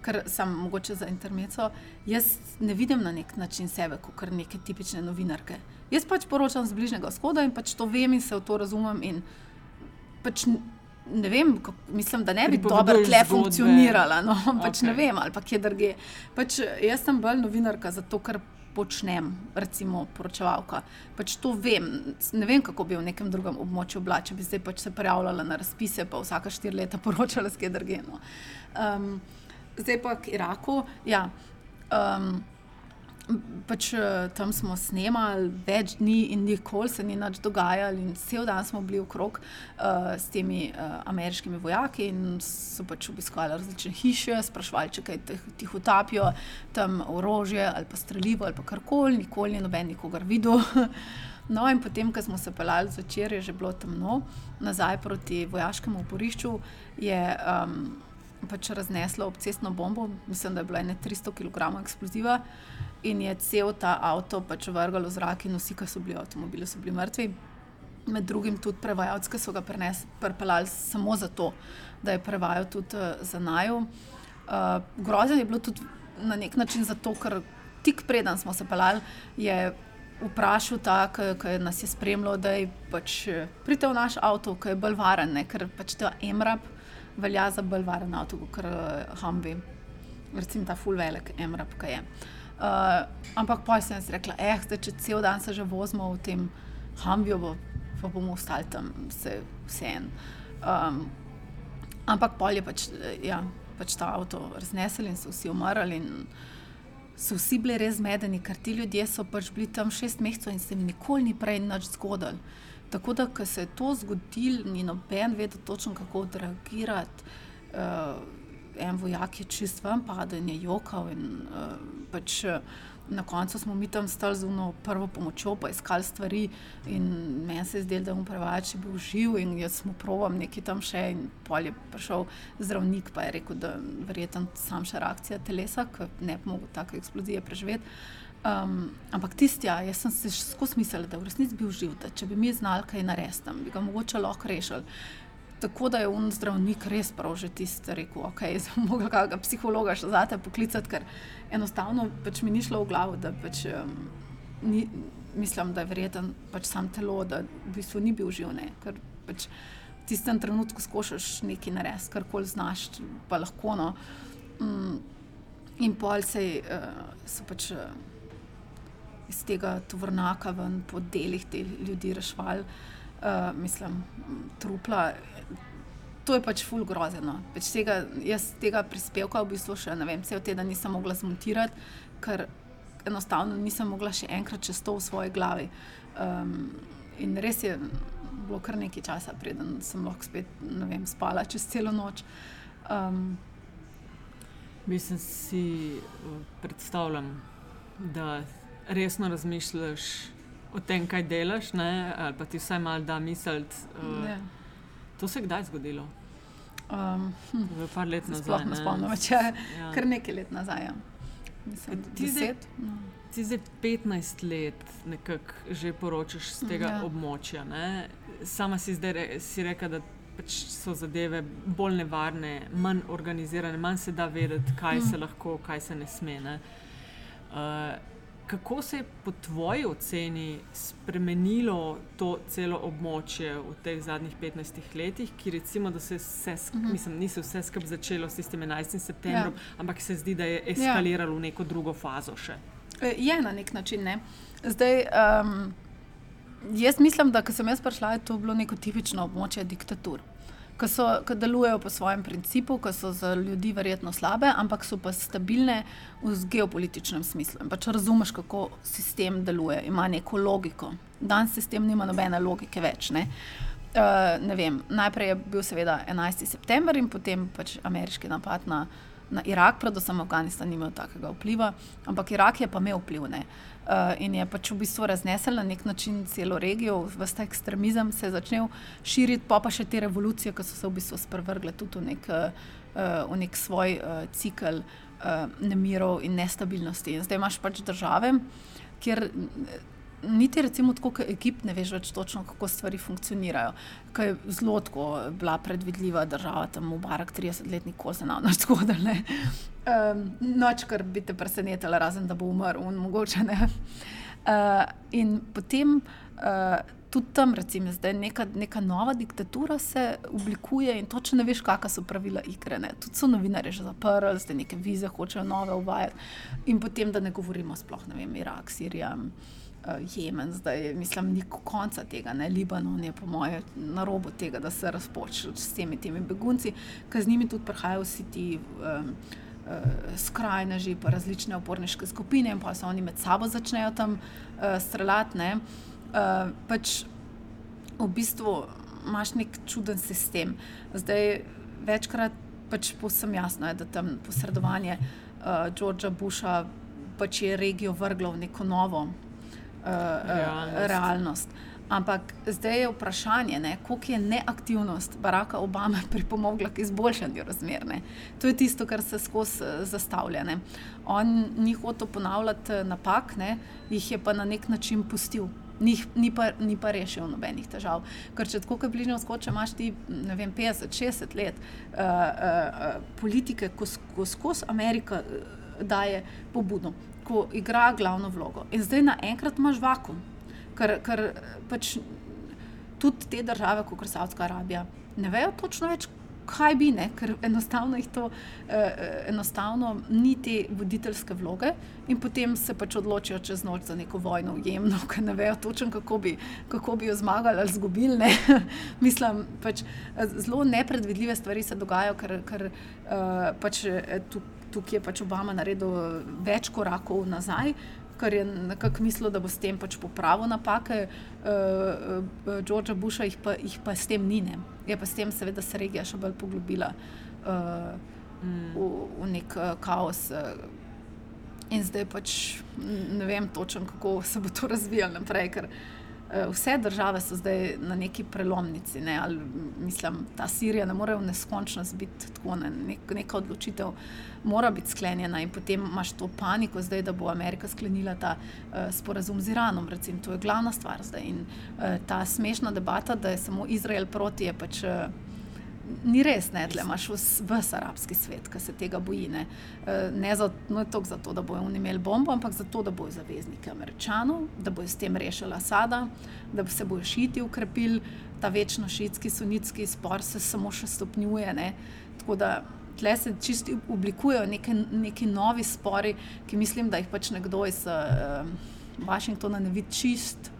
kar sem mogoče za intermeco, jaz ne vidim na nek način sebe kot neke tipične novinarke. Jaz pač poročam z bližnjega vzhoda in pač to vem in se v to razumem. Pač ne vem, kako, mislim, da ne bi dobro tle funkcionirala, no, pač okay. ne vem, ali pa kje drugje. Pač jaz sem bolj novinarka zato, ker počnem, recimo poročevalka. Pač to vem, ne vem, kako bi v nekem drugem območju bila, če bi zdaj pač se prijavljala na razpise, pa vsaka štiri leta poročala s kje drugje. No. Um, zdaj pa k Iraku. Ja, um, pač, eh, tam smo snemali več dni in nikoli se ni nič dogajalo, in cel dan smo bili okrog uh, s temi uh, ameriškimi vojaki in so pač obiskovali različne hiše, sprašvali, če kaj ti utapijo, tam orožje ali pa streljivo ali pa karkoli, nikoli ni noben nikogar videl. No, in potem, ko smo se pelali zvečer, je že bilo temno, nazaj proti vojaškemu oporišču, je um, pač razneslo obcestno bombo, mislim, da je bilo 300 kg eksploziva in je cel ta avto pač vrgalo v zrak in vsi, ki so bili v avtomobilu, so bili mrtvi. Med drugim tudi prevajalci, ki so ga pripeljali samo zato, da je prevajal tudi uh, za naju. Uh, grozen je bilo tudi na nek način zato, ker tik preden smo se peljali, je vprašal ta, ki nas je spremljal, da je pač eh, pridel v naš avto, ki je bolj varen, ne? ker pač ta Emrap velja za bolj varen avto kot uh, Humvee, recimo ta full velik Emrap, ki je. Uh, ampak pa sem si rekla, eh, zdaj, če cel dan se že vozimo v tem Humveeju, bo, pa bomo ostali tam vse, vse en. Um, ampak pol je pač, ja, pač ta avto raznesel in so vsi umrli. So vsi bili res zmedeni, ker ti ljudje so pač bili tam šest mesecev in se jim nikoli ni prej nič zgodilo. Tako da, ko se je to zgodilo, ni noben vedel točno, kako odreagirati. Uh, en vojak je čist vam padel in je jokal. In, uh, pač, na koncu smo mi tam stali z eno prvo pomočjo, pa iskali stvari. Meni se je zdelo, da je prevajač bil živ in jaz smo provam nekaj tam še. In pol je prišel zdravnik, pa je rekel, da verjetno sam še reakcija telesa, ki ne bi mogel take eksplozije preživeti. Um, ampak tisti, ja, jaz sem se skozi mislil, da je v resnici bil živ, da če bi mi znali kaj narediti, bi ga mogoče lahko rešili. Tako da je un zdravnik res prav že tisti, rekel, ok, sem mogel kakega psihologa še zate poklicati, ker enostavno pač mi ni šlo v glavo, da pač, um, ni, mislim, da je verjeten pač sam telo, da v bistvu ni bil živ. Ne, ker pač v tistem trenutku skušaš nekaj narediti, kar koli znaš, pa lahko. No. Um, in pol se uh, so pač. Uh, iz tega tovornaka ven po delih te ljudi rešvali, uh, mislim, trupla. To je pač ful grozno. Pač tega, jaz tega prispevka v bistvu še ne vem, cel teden nisem mogla zmontirati, ker enostavno nisem mogla še enkrat čez to v svoji glavi. Um, in res je, bilo kar nekaj časa, preden sem lahko spet vem, spala čez celo noč. Um, Mislim, si predstavljam, da resno razmišljaš o tem, kaj delaš, ne? ali pa ti vsaj malo da misliti. Uh, to se je kdaj zgodilo? Um, hm. Par let nazaj. Sploh ne spomnim, če je ja. kar nekaj let nazaj. Ja. Mislim, ti, zdaj, no. ti zdaj 15 let nekako že poročaš z tega ja. območja. Ne? Sama si zdaj re, si reka, da pač so zadeve bolj nevarne, manj organizirane, manj se da vedeti, kaj mm. se lahko, kaj se ne sme. Ne? Uh, kako se je po tvoji oceni spremenilo to celo območje v teh zadnjih 15 letih, ki recimo, da se vse, uh mhm. -huh. mislim, ni se vse skupaj začelo s tistim 11. septembrom, ja. ampak se zdi, da je eskaliralo ja. v neko drugo fazo še? E, je na nek način. Ne? Zdaj, um, jaz mislim, da ko sem jaz prišla, je to bilo neko tipično območje diktatur ki, so, ki delujejo po svojem principu, ki so za ljudi verjetno slabe, ampak so pa stabilne v geopolitičnem smislu. In pač razumeš, kako sistem deluje, ima neko logiko. Danes sistem nima nobene logike več. Ne? Uh, ne vem, najprej je bil seveda 11. september in potem pač ameriški napad na, na Irak, predvsem Afganistan, ni imel takega vpliva, ampak Irak je pa imel vpliv. Uh, uh, in je pač v bistvu raznesel na nek način celo regijo, vse ekstremizem se je začel širiti, pa pa še te revolucije, ki so se v bistvu sprevrgle tudi v nek, uh, v nek svoj uh, cikl uh, nemirov in nestabilnosti. In zdaj imaš pač države, kjer. Niti, recimo, tako kot ekip, ne veš več točno, kako stvari funkcionirajo. Kaj je zelo bila predvidljiva država, tam v Barak 30-letni kozen, no, tako da ne um, noč, kar bi te presenetila, razen da bo umrl, in mogoče ne. Uh, in potem uh, tudi tam, recimo, zdaj neka, neka nova diktatura se oblikuje in točno ne veš, kakšna so pravila igre. Ne. Tudi so novinarji že zaprli, zdaj neke vize hočejo nove uvajati. In potem, da ne govorimo sploh, ne vem, Irak, Sirija. Jemen, zdaj mislim, ni konca tega, ne Libanon je, po mojem, na robu tega, da se razpočne s temi, temi begunci, ker z njimi tudi prihajajo vsi ti um, uh, skrajneži, pa različne oporniške skupine, in pa se oni med sabo začnejo tam uh, streljati. Uh, pač v bistvu imaš nek čuden sistem. Zdaj, večkrat pač posem jasno je, da tam posredovanje uh, Georgea Busha pač je regijo vrglo v neko novo uh, realnost. Uh, realnost. Ampak zdaj je vprašanje, koliko je neaktivnost Baracka Obame pripomogla k izboljšanju razmer. Ne? To je tisto, kar se skozi eh, zastavlja. Ne? On ni hotel ponavljati eh, napak, ne? jih je pa na nek način pustil. Ni, ni, pa, ni pa rešil nobenih težav. Ker če tako bližnjo skoče, imaš ti vem, 50-60 let uh, uh, uh, politike, ko skozi Amerika uh, daje pobudo, ko igra glavno vlogo. In zdaj naenkrat imaš vakum ker, ker pač tudi te države, kot je Saudska Arabija, ne vejo točno več, kaj bi ne, ker enostavno, to, eh, enostavno ni te voditeljske vloge in potem se pač odločijo čez noč za neko vojno v Jemnu, ker ne vejo točno, kako bi, kako bi jo zmagali ali izgubili. Mislim, pač zelo nepredvidljive stvari se dogajajo, ker, ker eh, pač eh, tukaj je pač Obama naredil več korakov nazaj ker je nekako mislil, da bo s tem pač popravil napake uh, uh, Georgea Busha, jih pa, jih pa s tem ni. Ne. Je pa s tem, seveda, se regija še bolj poglobila uh, mm. v, v nek uh, kaos. Uh, in zdaj pač ne vem točno, kako se bo to razvijalo naprej. Ker, Vse države so zdaj na neki prelomnici. Ne? Ali, mislim, ta Sirija ne more v neskončnost biti tako, ne? Nek, neka odločitev mora biti sklenjena in potem imaš to paniko, zdaj, da bo Amerika sklenila ta uh, sporazum z Iranom. Recimo, to je glavna stvar zdaj. In uh, ta smešna debata, da je samo Izrael proti, je pač. Uh, Ni res, da imaš vse arabski svet, ki se tega boji. Ne, ne zato, zato, da bojo imeli bombo, ampak zato, da bojo zavezniki američanov, da bojo s tem rešili Asada, da se bojo šiti ukrepili, ta večno šitski, sunitski spor se samo še stopnjuje. Ne. Tako da tle se čisto oblikujejo neki, neki novi spori, ki mislim, da jih pač nekdo iz uh, Washingtona ne vidi čist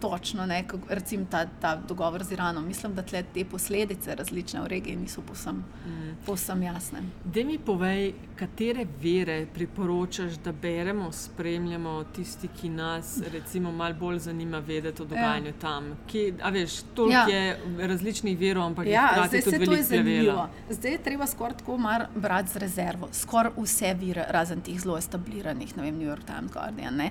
točno, ne, kako, recimo ta, ta dogovor z Iranom. Mislim, da te posledice različne v regiji niso povsem, mm. povsem jasne. Da mi povej, katere vere priporočaš, da beremo, spremljamo tisti, ki nas recimo malo bolj zanima vedeti o ja. dogajanju ja. tam. Kje, a veš, toliko ja. je različnih verov, ampak ja, zdaj se to je zanimivo. Zdaj je treba skoraj tako mar brati z rezervo. Skoraj vse vire, razen teh zelo establiranih, ne vem, New York Times, Guardian. Ne?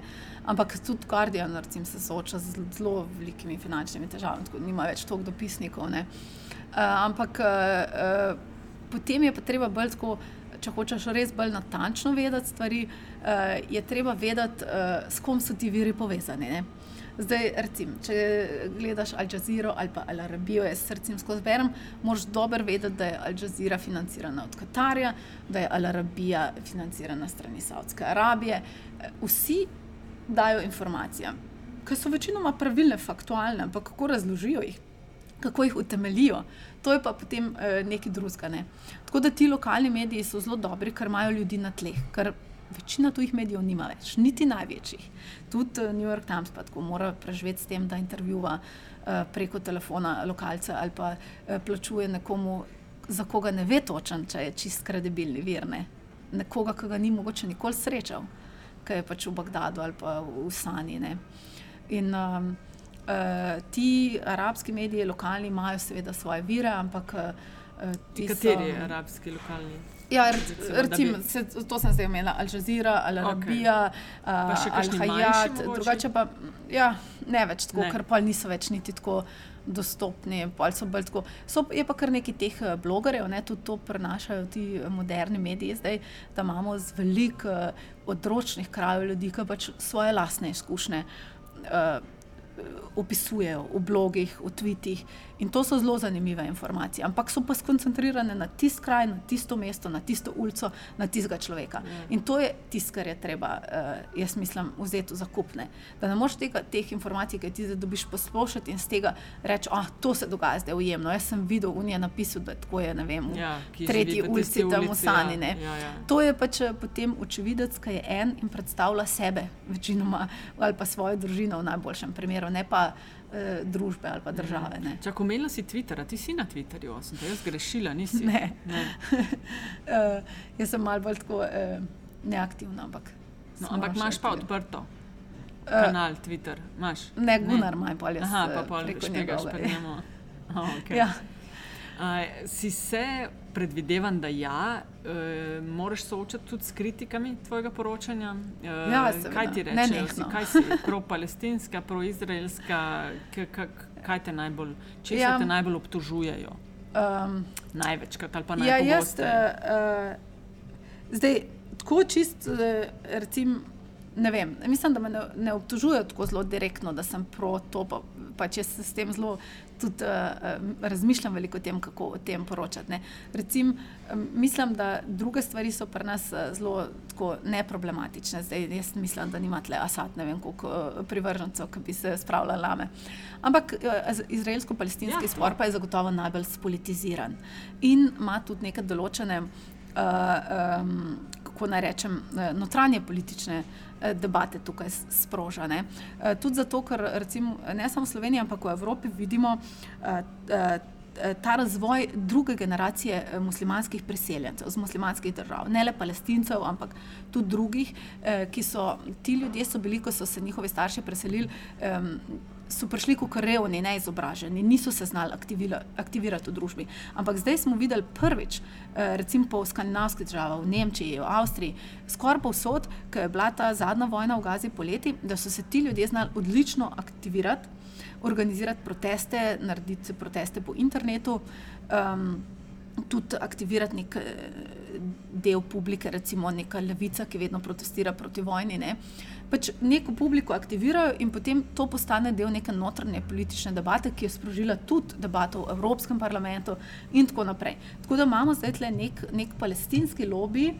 Ampak tudi Guardian recimo, se sooča z zelo velikimi finančnimi težavami, tako da nima več toliko dopisnikov. Uh, ampak uh, uh, potem je pa treba bolj tako. Če hočeš res bolj natančno vedeti stvari, uh, je treba vedeti, uh, s kom so ti viri povezani. Ne? Zdaj, recimo, če gledaš Al Jazeera ali pa Al Arabijo, jaz srcem skozi berem, moraš dobro vedeti, da je Al Jazeera financirana od Katarja, da je Al Arabija financirana strani Saudske Arabije. Vsi dajo informacije, ki so večinoma pravilne, faktualne, ampak kako razložijo jih, kako jih utemelijo, to je pa potem eh, nekaj drugega. Ne. Tako da ti lokalni mediji so zelo dobri, ker imajo ljudi na tleh. Večina tujih medijev nima več, niti največjih. Tudi uh, New York Times pa tako mora preživeti s tem, da intervjuva uh, preko telefona lokalce ali pa uh, plačuje nekomu, za koga ne ve točen, če je čist kredibilni vir. Ne. Nekoga, ki ga ni mogoče nikoli srečal ki je pač v Bagdadu ali pa v Sani. Ne. In um, uh, ti arabski mediji, lokalni, imajo seveda svoje vire, ampak. Uh, Kateri so, arabski lokalni? Ja, recimo, se, to sem zdaj omenila, Al Jazeera, Al Arabija, okay. uh, Al Hayat, drugače pa ja, ne več tako, ne. ker pa niso več niti tako dostopni. So tako, so, je pa kar nekaj teh eh, blogerjev, ne, tudi to prenašajo ti eh, moderni mediji, zdaj, da imamo z veliko uh, odročnih krajev ljudi, ki pač svoje lastne izkušnje. Uh, opisujejo v blogih, v tvitih. In to so zelo zanimive informacije, ampak so pa skoncentrirane na tisti kraj, na tisto mesto, na tisto ulico, na tistega človeka. Ja. In to je tisto, kar je treba, uh, jaz mislim, vzeti za kupne. Da ne moreš tega, teh informacij, ki ti zdaj dobiš, poslušati in z tega reči, ah, to se dogaja zdaj ujemno. Jaz sem videl, da je napisal, da tako je, ne vem, v ja, tretji ulici, tam v Sani. Ja, ja, ja. To je pač eh, potem očividec, ki je en in predstavlja sebe, večinoma, ali pa svojo družino v najboljšem primeru, ne pa eh, družbe ali pa države. Če omenila si Twitter, ti si na Twitterju, sem te jaz grešila, nisi. Ne. ne. uh, jaz sem malo bolj tako uh, neaktivna. Ampak, no, ampak imaš pa odprto. Kanal Twitter, imaš. Ne, Gunnar, ne. malo bolj. Aha, pa pol, preko njega špijemo. Oh, okay. ja. Uh, si se predvidevam, da ja, e, moraš soočati tudi s kritikami tvojega poročanja. E, ja, kaj ti rečeš? Kaj si pro-palestinska, pro-izraelska, kaj te najbolj, če ja. te najbolj obtožujejo? Um, Največkrat ali pa najbolj. Ja, jaz, uh, zdaj, tako čist, uh, recimo ne vem, mislim, da me ne, ne obtožujejo tako zelo direktno, da sem pro to. Pa, pa če se s tem zelo tudi uh, razmišljam, veliko o tem, kako o tem poročati. Recim, mislim, da druge stvari so pri nas zelo neproblematične. Zdaj, jaz mislim, da nimate asat, ne vem, koliko uh, privržencev, ki bi se spravljali lame. Ampak uh, izraelsko-palestinski ja, spor pa je zagotovo najbolj spolitiziran in ima tudi neke določene. Uh, um, kako naj rečem, notranje politične uh, debate tukaj sprožene. Tudi zato, ker recimo, ne samo v Sloveniji, ampak v Evropi vidimo eh, eh, ta razvoj druge generacije muslimanskih priseljencev iz muslimanskih držav, ne le palestincev, ampak tudi drugih, ki so ti ljudje, so bili, ko so se njihovi starši preselili so prišli kot revni, neizobraženi, niso se znali aktivirati v družbi. Ampak zdaj smo videli prvič, eh, recimo po skandinavskih državah, v Nemčiji, v Avstriji, skoraj povsod, ko je bila ta zadnja vojna v Gazi poleti, da so se ti ljudje znali odlično aktivirati, organizirati proteste, narediti proteste po internetu. Um, Tudi aktivirati nek eh, del publike, recimo neka levica, ki vedno protestira proti vojni. Uh, pač neko publiko aktivirajo in potem to postane del neke notranje politične debate, ki je sprožila tudi debato v Evropskem parlamentu in tako naprej. Tako da imamo zdaj le nek, nek palestinski lobby,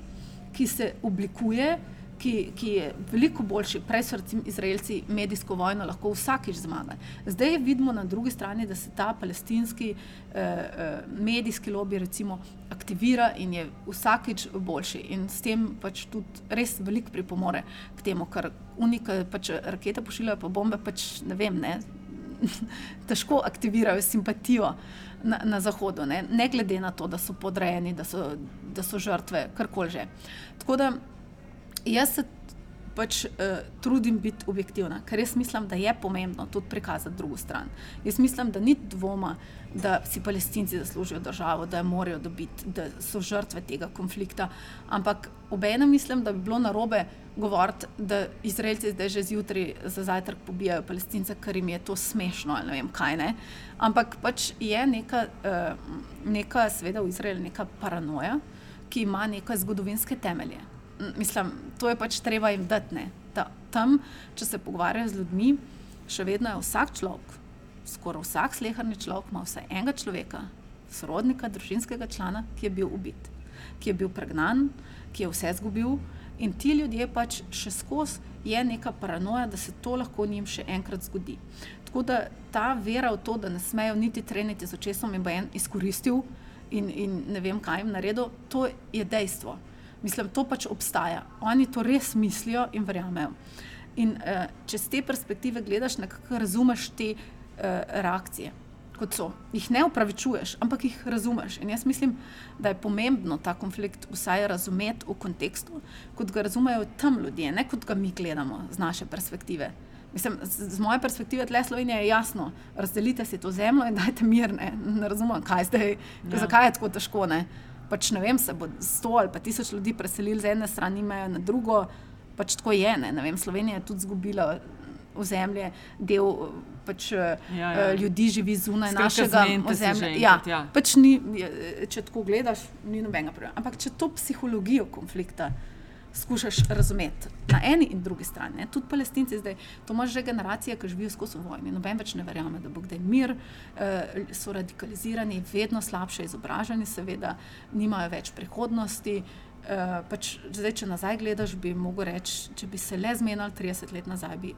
ki se oblikuje ki, ki je veliko boljši. Prej so recimo Izraelci medijsko vojno lahko vsakič zmagali. Zdaj vidimo na drugi strani, da se ta palestinski eh, eh, medijski lobby recimo, aktivira in je vsakič boljši. In s tem pač tudi res veliko pripomore k temu, kar unika pač rakete pošiljajo, pa bombe pač ne vem. Ne, težko aktivirajo simpatijo na, na Zahodu, ne? ne glede na to, da so podrejeni, da so, da so žrtve, karkoli že. Tako da jaz se pač uh, trudim biti objektivna, ker jaz mislim, da je pomembno tudi prikazati drugo stran. Jaz mislim, da ni dvoma, da si palestinci zaslužijo državo, da jo morajo dobiti, da so žrtve tega konflikta. Ampak obenem mislim, da bi bilo narobe govoriti, da Izraelci zdaj že zjutraj za zajtrk pobijajo palestince, ker jim je to smešno ali ne vem kaj ne. Ampak pač je neka, uh, neka seveda v Izraelu, neka paranoja, ki ima neke zgodovinske temelje mislim, to je pač treba jim dati. Ta, tam, če se pogovarjajo z ljudmi, še vedno je vsak človek, skoraj vsak slehrni človek, ima vsaj enega človeka, sorodnika, družinskega člana, ki je bil ubit, ki je bil pregnan, ki je vse izgubil. In ti ljudje pač še skozi je neka paranoja, da se to lahko njim še enkrat zgodi. Tako da ta vera v to, da ne smejo niti treniti z očesom in bo en izkoristil in, in ne vem, kaj jim naredil, to je dejstvo. Mislim, to pač obstaja. Oni to res mislijo in verjamejo. In uh, če z te perspektive gledaš, nekako razumeš te uh, reakcije, kot so. Jih ne upravičuješ, ampak jih razumeš. In jaz mislim, da je pomembno ta konflikt vsaj razumeti v kontekstu, kot ga razumejo tam ljudje, ne kot ga mi gledamo z naše perspektive. Mislim, z, z moje perspektive tle Slovenije je jasno, razdelite si to zemljo in dajte mir. Ne, razumem, kaj zdaj, ja. zakaj je tako težko. Ne pač ne vem, se bo sto ali pa tisoč ljudi preselili z ene strani, imajo na drugo, pač tako je. Ne? Ne vem, Slovenija je tudi izgubila ozemlje, del pač, ja, ja. Eh, ljudi živi zunaj Skratka našega ozemlja. Ja, ja. Pač ni, če tako gledaš, ni nobenega problema. Ampak če to psihologijo konflikta skušaš razumeti na eni in drugi strani. Ne? Tudi palestinci zdaj, to imaš že generacije, ki živijo skozi vojno. Noben več ne verjame, da bo kdaj mir, eh, so radikalizirani, vedno slabše izobraženi, seveda, nimajo več prihodnosti. Eh, pač zdaj, če nazaj gledaš, bi lahko reči, če bi se le zmenili 30 let nazaj, bi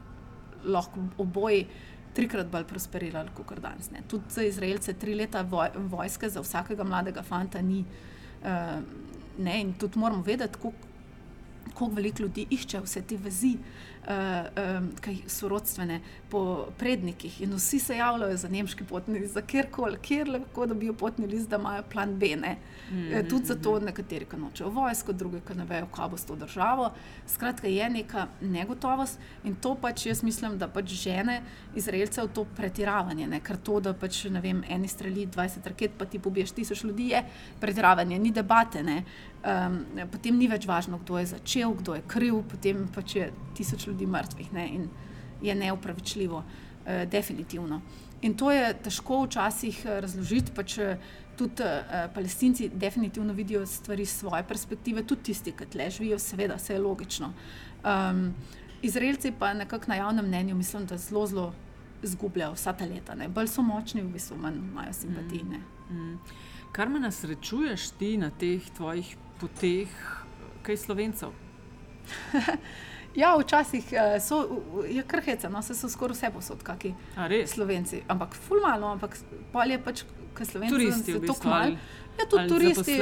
lahko oboji. Trikrat bolj prosperirali kot danes. Ne. Tudi za Izraelce tri leta voj, vojske za vsakega mladega fanta ni. Uh, ne, in tudi moramo vedeti, koliko kako veliko ljudi išče vse te vezi, uh, um, ki so rodstvene po prednikih. In vsi se javljajo za nemški potni list, za kjerkoli, kjer lahko dobijo potni list, da imajo plan B. Ne? Mm -hmm. Tudi zato nekateri, ki nočejo vojsko, drugi, ki ne vejo, kaj bo s to državo. Skratka, je neka negotovost in to pač jaz mislim, da pač žene Izraelcev to pretiravanje. Ne? Ker to, da pač ne vem, eni streli 20 raket, pa ti pobiješ tisoč ljudi, je pretiravanje, ni debate. Um, potem ni več važno, kdo je začel, kdo je kriv, potem pač je tisoč ljudi ljudi mrtvih ne? in je neupravičljivo, eh, definitivno. In to je težko včasih eh, razložiti, pač eh, tudi eh, palestinci definitivno vidijo stvari iz svoje perspektive, tudi tisti, ki tle živijo, seveda, vse je logično. Um, Izraelci pa nekako na javnem mnenju mislim, da zelo, zelo izgubljajo vsa ta leta, ne? bolj so močni, v bistvu manj imajo simpatije. Mm, mm. Kar me nasrečuješ ti na teh tvojih poteh, kaj slovencev? Ja, včasih uh, so, je kar hece, no, se so skoraj vse posod, kakšni slovenci. Ampak, fulmalo, ampak pol je pač, kaj slovenci. Turisti, v bistvu. Ja, tudi turisti,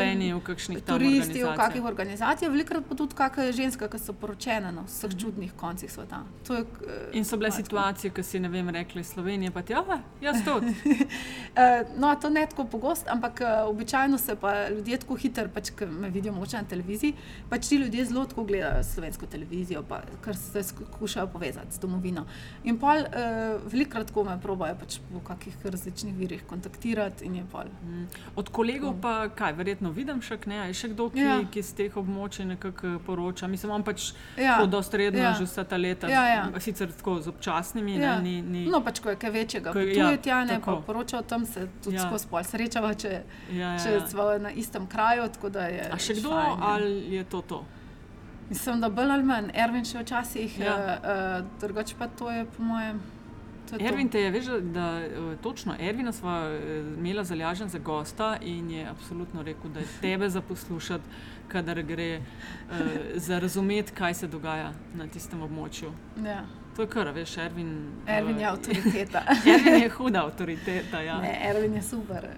v turisti, v kakšnih organizacijah, velikrat pa tudi kakšne ženske, ki so poročene na no, vseh čudnih koncih sveta. Je, uh, In so bile situacije, ki si ne vem, rekli Slovenija, pa ti, ja, jaz to. uh, no, to ne tako pogost, ampak uh, običajno se pa ljudje tako hitro, pač, ki me vidijo moče na televiziji, pač ti ljudje zelo tako gledajo slovensko televizijo, pa, ker se skušajo povezati z domovino. In pol uh, velikrat tako me probajo pač v kakih različnih virih kontaktirati pol. Mm. Od kolegov pa kaj, verjetno vidim še kaj, je še kdo, ki, ja. ki z teh območij nekako poroča. Mislim, da pač ja. dosta redno ja. že vse ta leta, ja, ja. sicer tako z občasnimi. Ja. Ne, ni, ni... No, pač ko je kaj večjega, ja, je tja, ne pa poroča o tem, se tudi ja. skozi pol srečava, če, ja, ja, če ja. smo na istem kraju. Je, A še kdo fajn, ali je to to? Mislim, da bolj ali manj, Ervin še včasih, ja. uh, drugače pa to je po mojem. Ervin te je, veš, da uh, točno Ervina sva uh, imela zalažen za gosta in je absolutno rekel, da je tebe za poslušati, kadar gre uh, za razumeti, kaj se dogaja na tistem območju. Ja. To je kar, veš, Ervin. Ervin je avtoriteta. Ervin je huda avtoriteta. Ja. Ne, Ervin je super.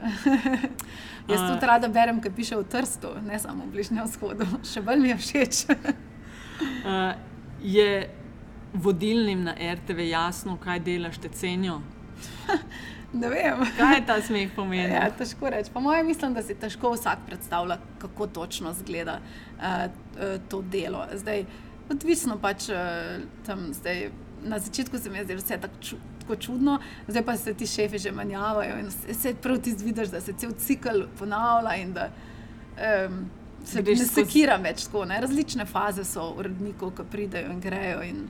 Jaz uh, tudi rada berem, kaj piše v Trstu, ne samo v Bližnjem vzhodu. Še bolj mi je všeč. uh, je vodilnim na RTV jasno, kaj delaš, te cenijo? Ne vem. Kaj je ta smeh pomenil? Ja, težko reči. Po mojem, mislim, da si težko vsak predstavlja, kako točno izgleda uh, to delo. Zdaj, odvisno pač uh, tam zdaj. Na začetku se mi je zdelo vse tako, ču, tako čudno, zdaj pa se ti šefi že manjavajo in se prav ti zvidiš, da se cel cikl ponavlja in da um, se ne sekira več tako. Ne? Različne faze so urednikov, ki pridejo in grejo. In,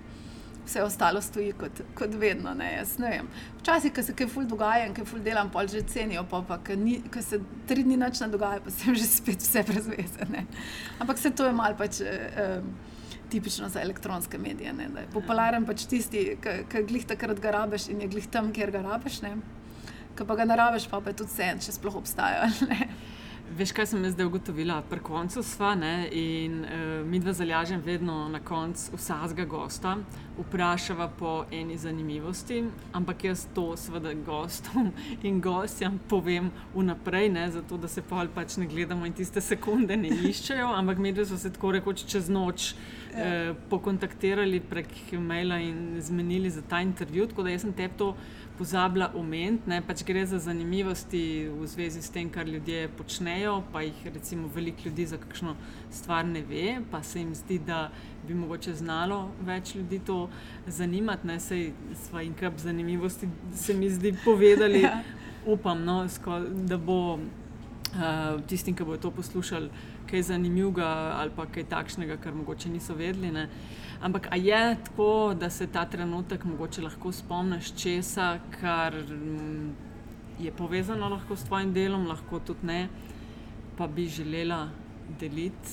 vse ostalo stoji kot, kot vedno. Ne, ne Včasih, ko se kaj ful dogaja in kaj ful delam, pa že cenijo, pa pa ko se tri dni noč ne dogaja, pa sem že spet vse brez veze. Ne. Ampak se to je mal pač. Eh, Tipično za elektronske medije. Ne, popularen pač tisti, ki glih takrat ga rabiš in je glih tam, kjer ga rabiš. Ki pa ga ne rabiš, pa, pa je tudi sen, če sploh obstaja. Veš, kaj sem zdaj ugotovila? Pri koncu sva ne, in uh, mi dva zalažem vedno na koncu vsakega gosta, vprašava po eni zanimivosti, ampak jaz to seveda gostom in gostjam povem vnaprej, ne, zato da se pa pač ne gledamo in tiste sekunde ne iščejo, ampak mi dva smo se tako rekoč čez noč. Eh, pokontaktirali prek e-maila in zmenili za ta intervju. Tako da sem te to pozabila omeniti. Pač gre za zanimivosti v zvezi s tem, kar ljudje počnejo, pa jih recimo veliko ljudi za kakšno stvar ne ve, pa se jim zdi, da bi mogoče znalo več ljudi to zanimati. Ne sej sva in kar zanimivosti se mi zdi povedali. Ja. Upam, no, da bo uh, tistim, ki bo to poslušali, kaj zanimivega ali pa kaj takšnega, kar mogoče niso vedeli. Ne. Ampak je tako, da se ta trenutek mogoče lahko spomniš česa, kar mm, je povezano lahko s tvojim delom, lahko tudi ne, pa bi želela deliti.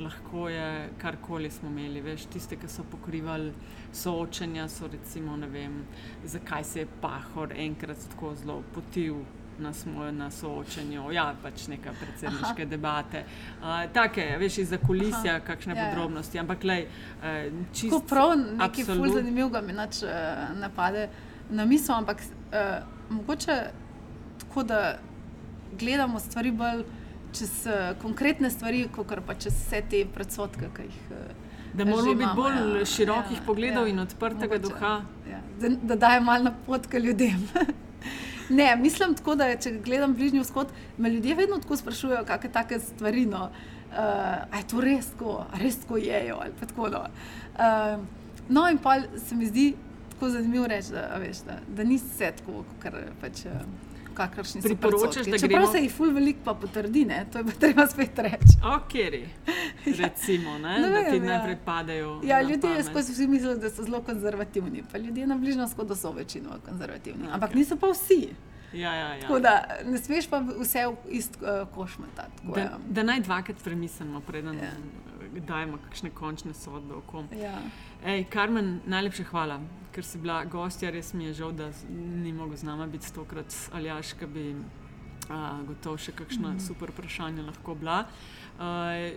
Lahko je karkoli smo imeli, veš, tiste, ki so pokrivali soočenja, so recimo, ne vem, zakaj se je pahor enkrat tako zelo potil na, smo, na soočenju, ja, pač neke predsedniške Aha. debate. Uh, take, veš, iz zakulisja, Aha. kakšne ja, ja. podrobnosti. Ampak, lej, uh, čisto. Prav, nekaj absolut... ful zanimivega mi nač uh, napade na misel, ampak uh, mogoče tako, da gledamo stvari bolj čez uh, konkretne stvari, kot pa čez vse te predsotke, ki jih. Uh, Da moramo biti bolj ja, širokih ja, pogledov ja, in odprtega mogoče, duha. Ja, da da daje malo napotke ljudem. Ne, mislim tako, da če gledam bližnji vzhod, me ljudje vedno tako sprašujejo, kakšne take stvari. No. Uh, a je to res tako, res tako jejo ali pa tako. No, uh, no in pa se mi zdi tako zanimivo reči, da, veš, da, da ni vse tako, kar pač. Uh, kakršni so priporočaš. Čeprav gremo... se jih ful veliko pa potrdi, ne? to je pa treba spet reči. Ok, recimo, ne? ne vem, da ti ne ja. pripadajo. Ja, ljudje skozi vsi mislijo, da so zelo konzervativni, pa ljudje na bližnjo shodu so večino konzervativni, okay. ampak niso pa vsi. Ja, ja, ja. Tako da ne smeš pa vse v isto uh, koš metati. Da, ja. da naj dvakrat premislimo, preden ja. dajemo kakšne končne sodbe. Ja. Ej, Karmen, najlepša hvala ker si bila gostja, res mi je žal, da ni mogel z nami biti stokrat ali aš, ki bi a, gotovo še kakšno mm -hmm. super vprašanje lahko bila. Uh,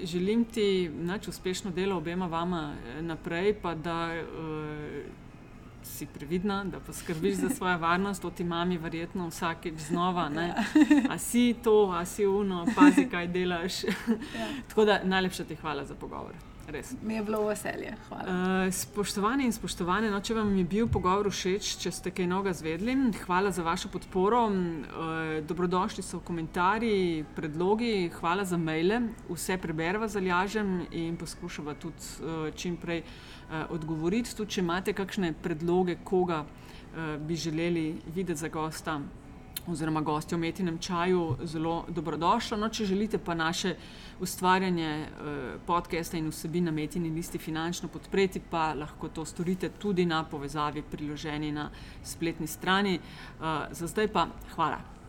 želim ti nač uspešno delo obema vama eh, naprej, pa da uh, si previdna, da poskrbiš za svojo varnost, to ti mami verjetno vsakeč znova. Ja. A si to, a si uno, pazi, kaj delaš. ja. Tako da najlepša ti hvala za pogovor. Res. Mi je bilo veselje. Uh, spoštovani in spoštovane, no, če vam je bil pogovor všeč, če ste kaj novega zvedli, hvala za vašo podporo. Uh, dobrodošli so komentarji, predlogi, hvala za maile. Vse preberva zalažem in poskušava tudi uh, čim prej uh, odgovoriti. Tudi, če imate kakšne predloge, koga uh, bi želeli videti za gosta oziroma gosti v metinem čaju, zelo dobrodošlo. No, če želite pa naše ustvarjanje eh, podcasta in vsebin na metini listi finančno podpreti, pa lahko to storite tudi na povezavi priloženi na spletni strani. Eh, za zdaj pa hvala.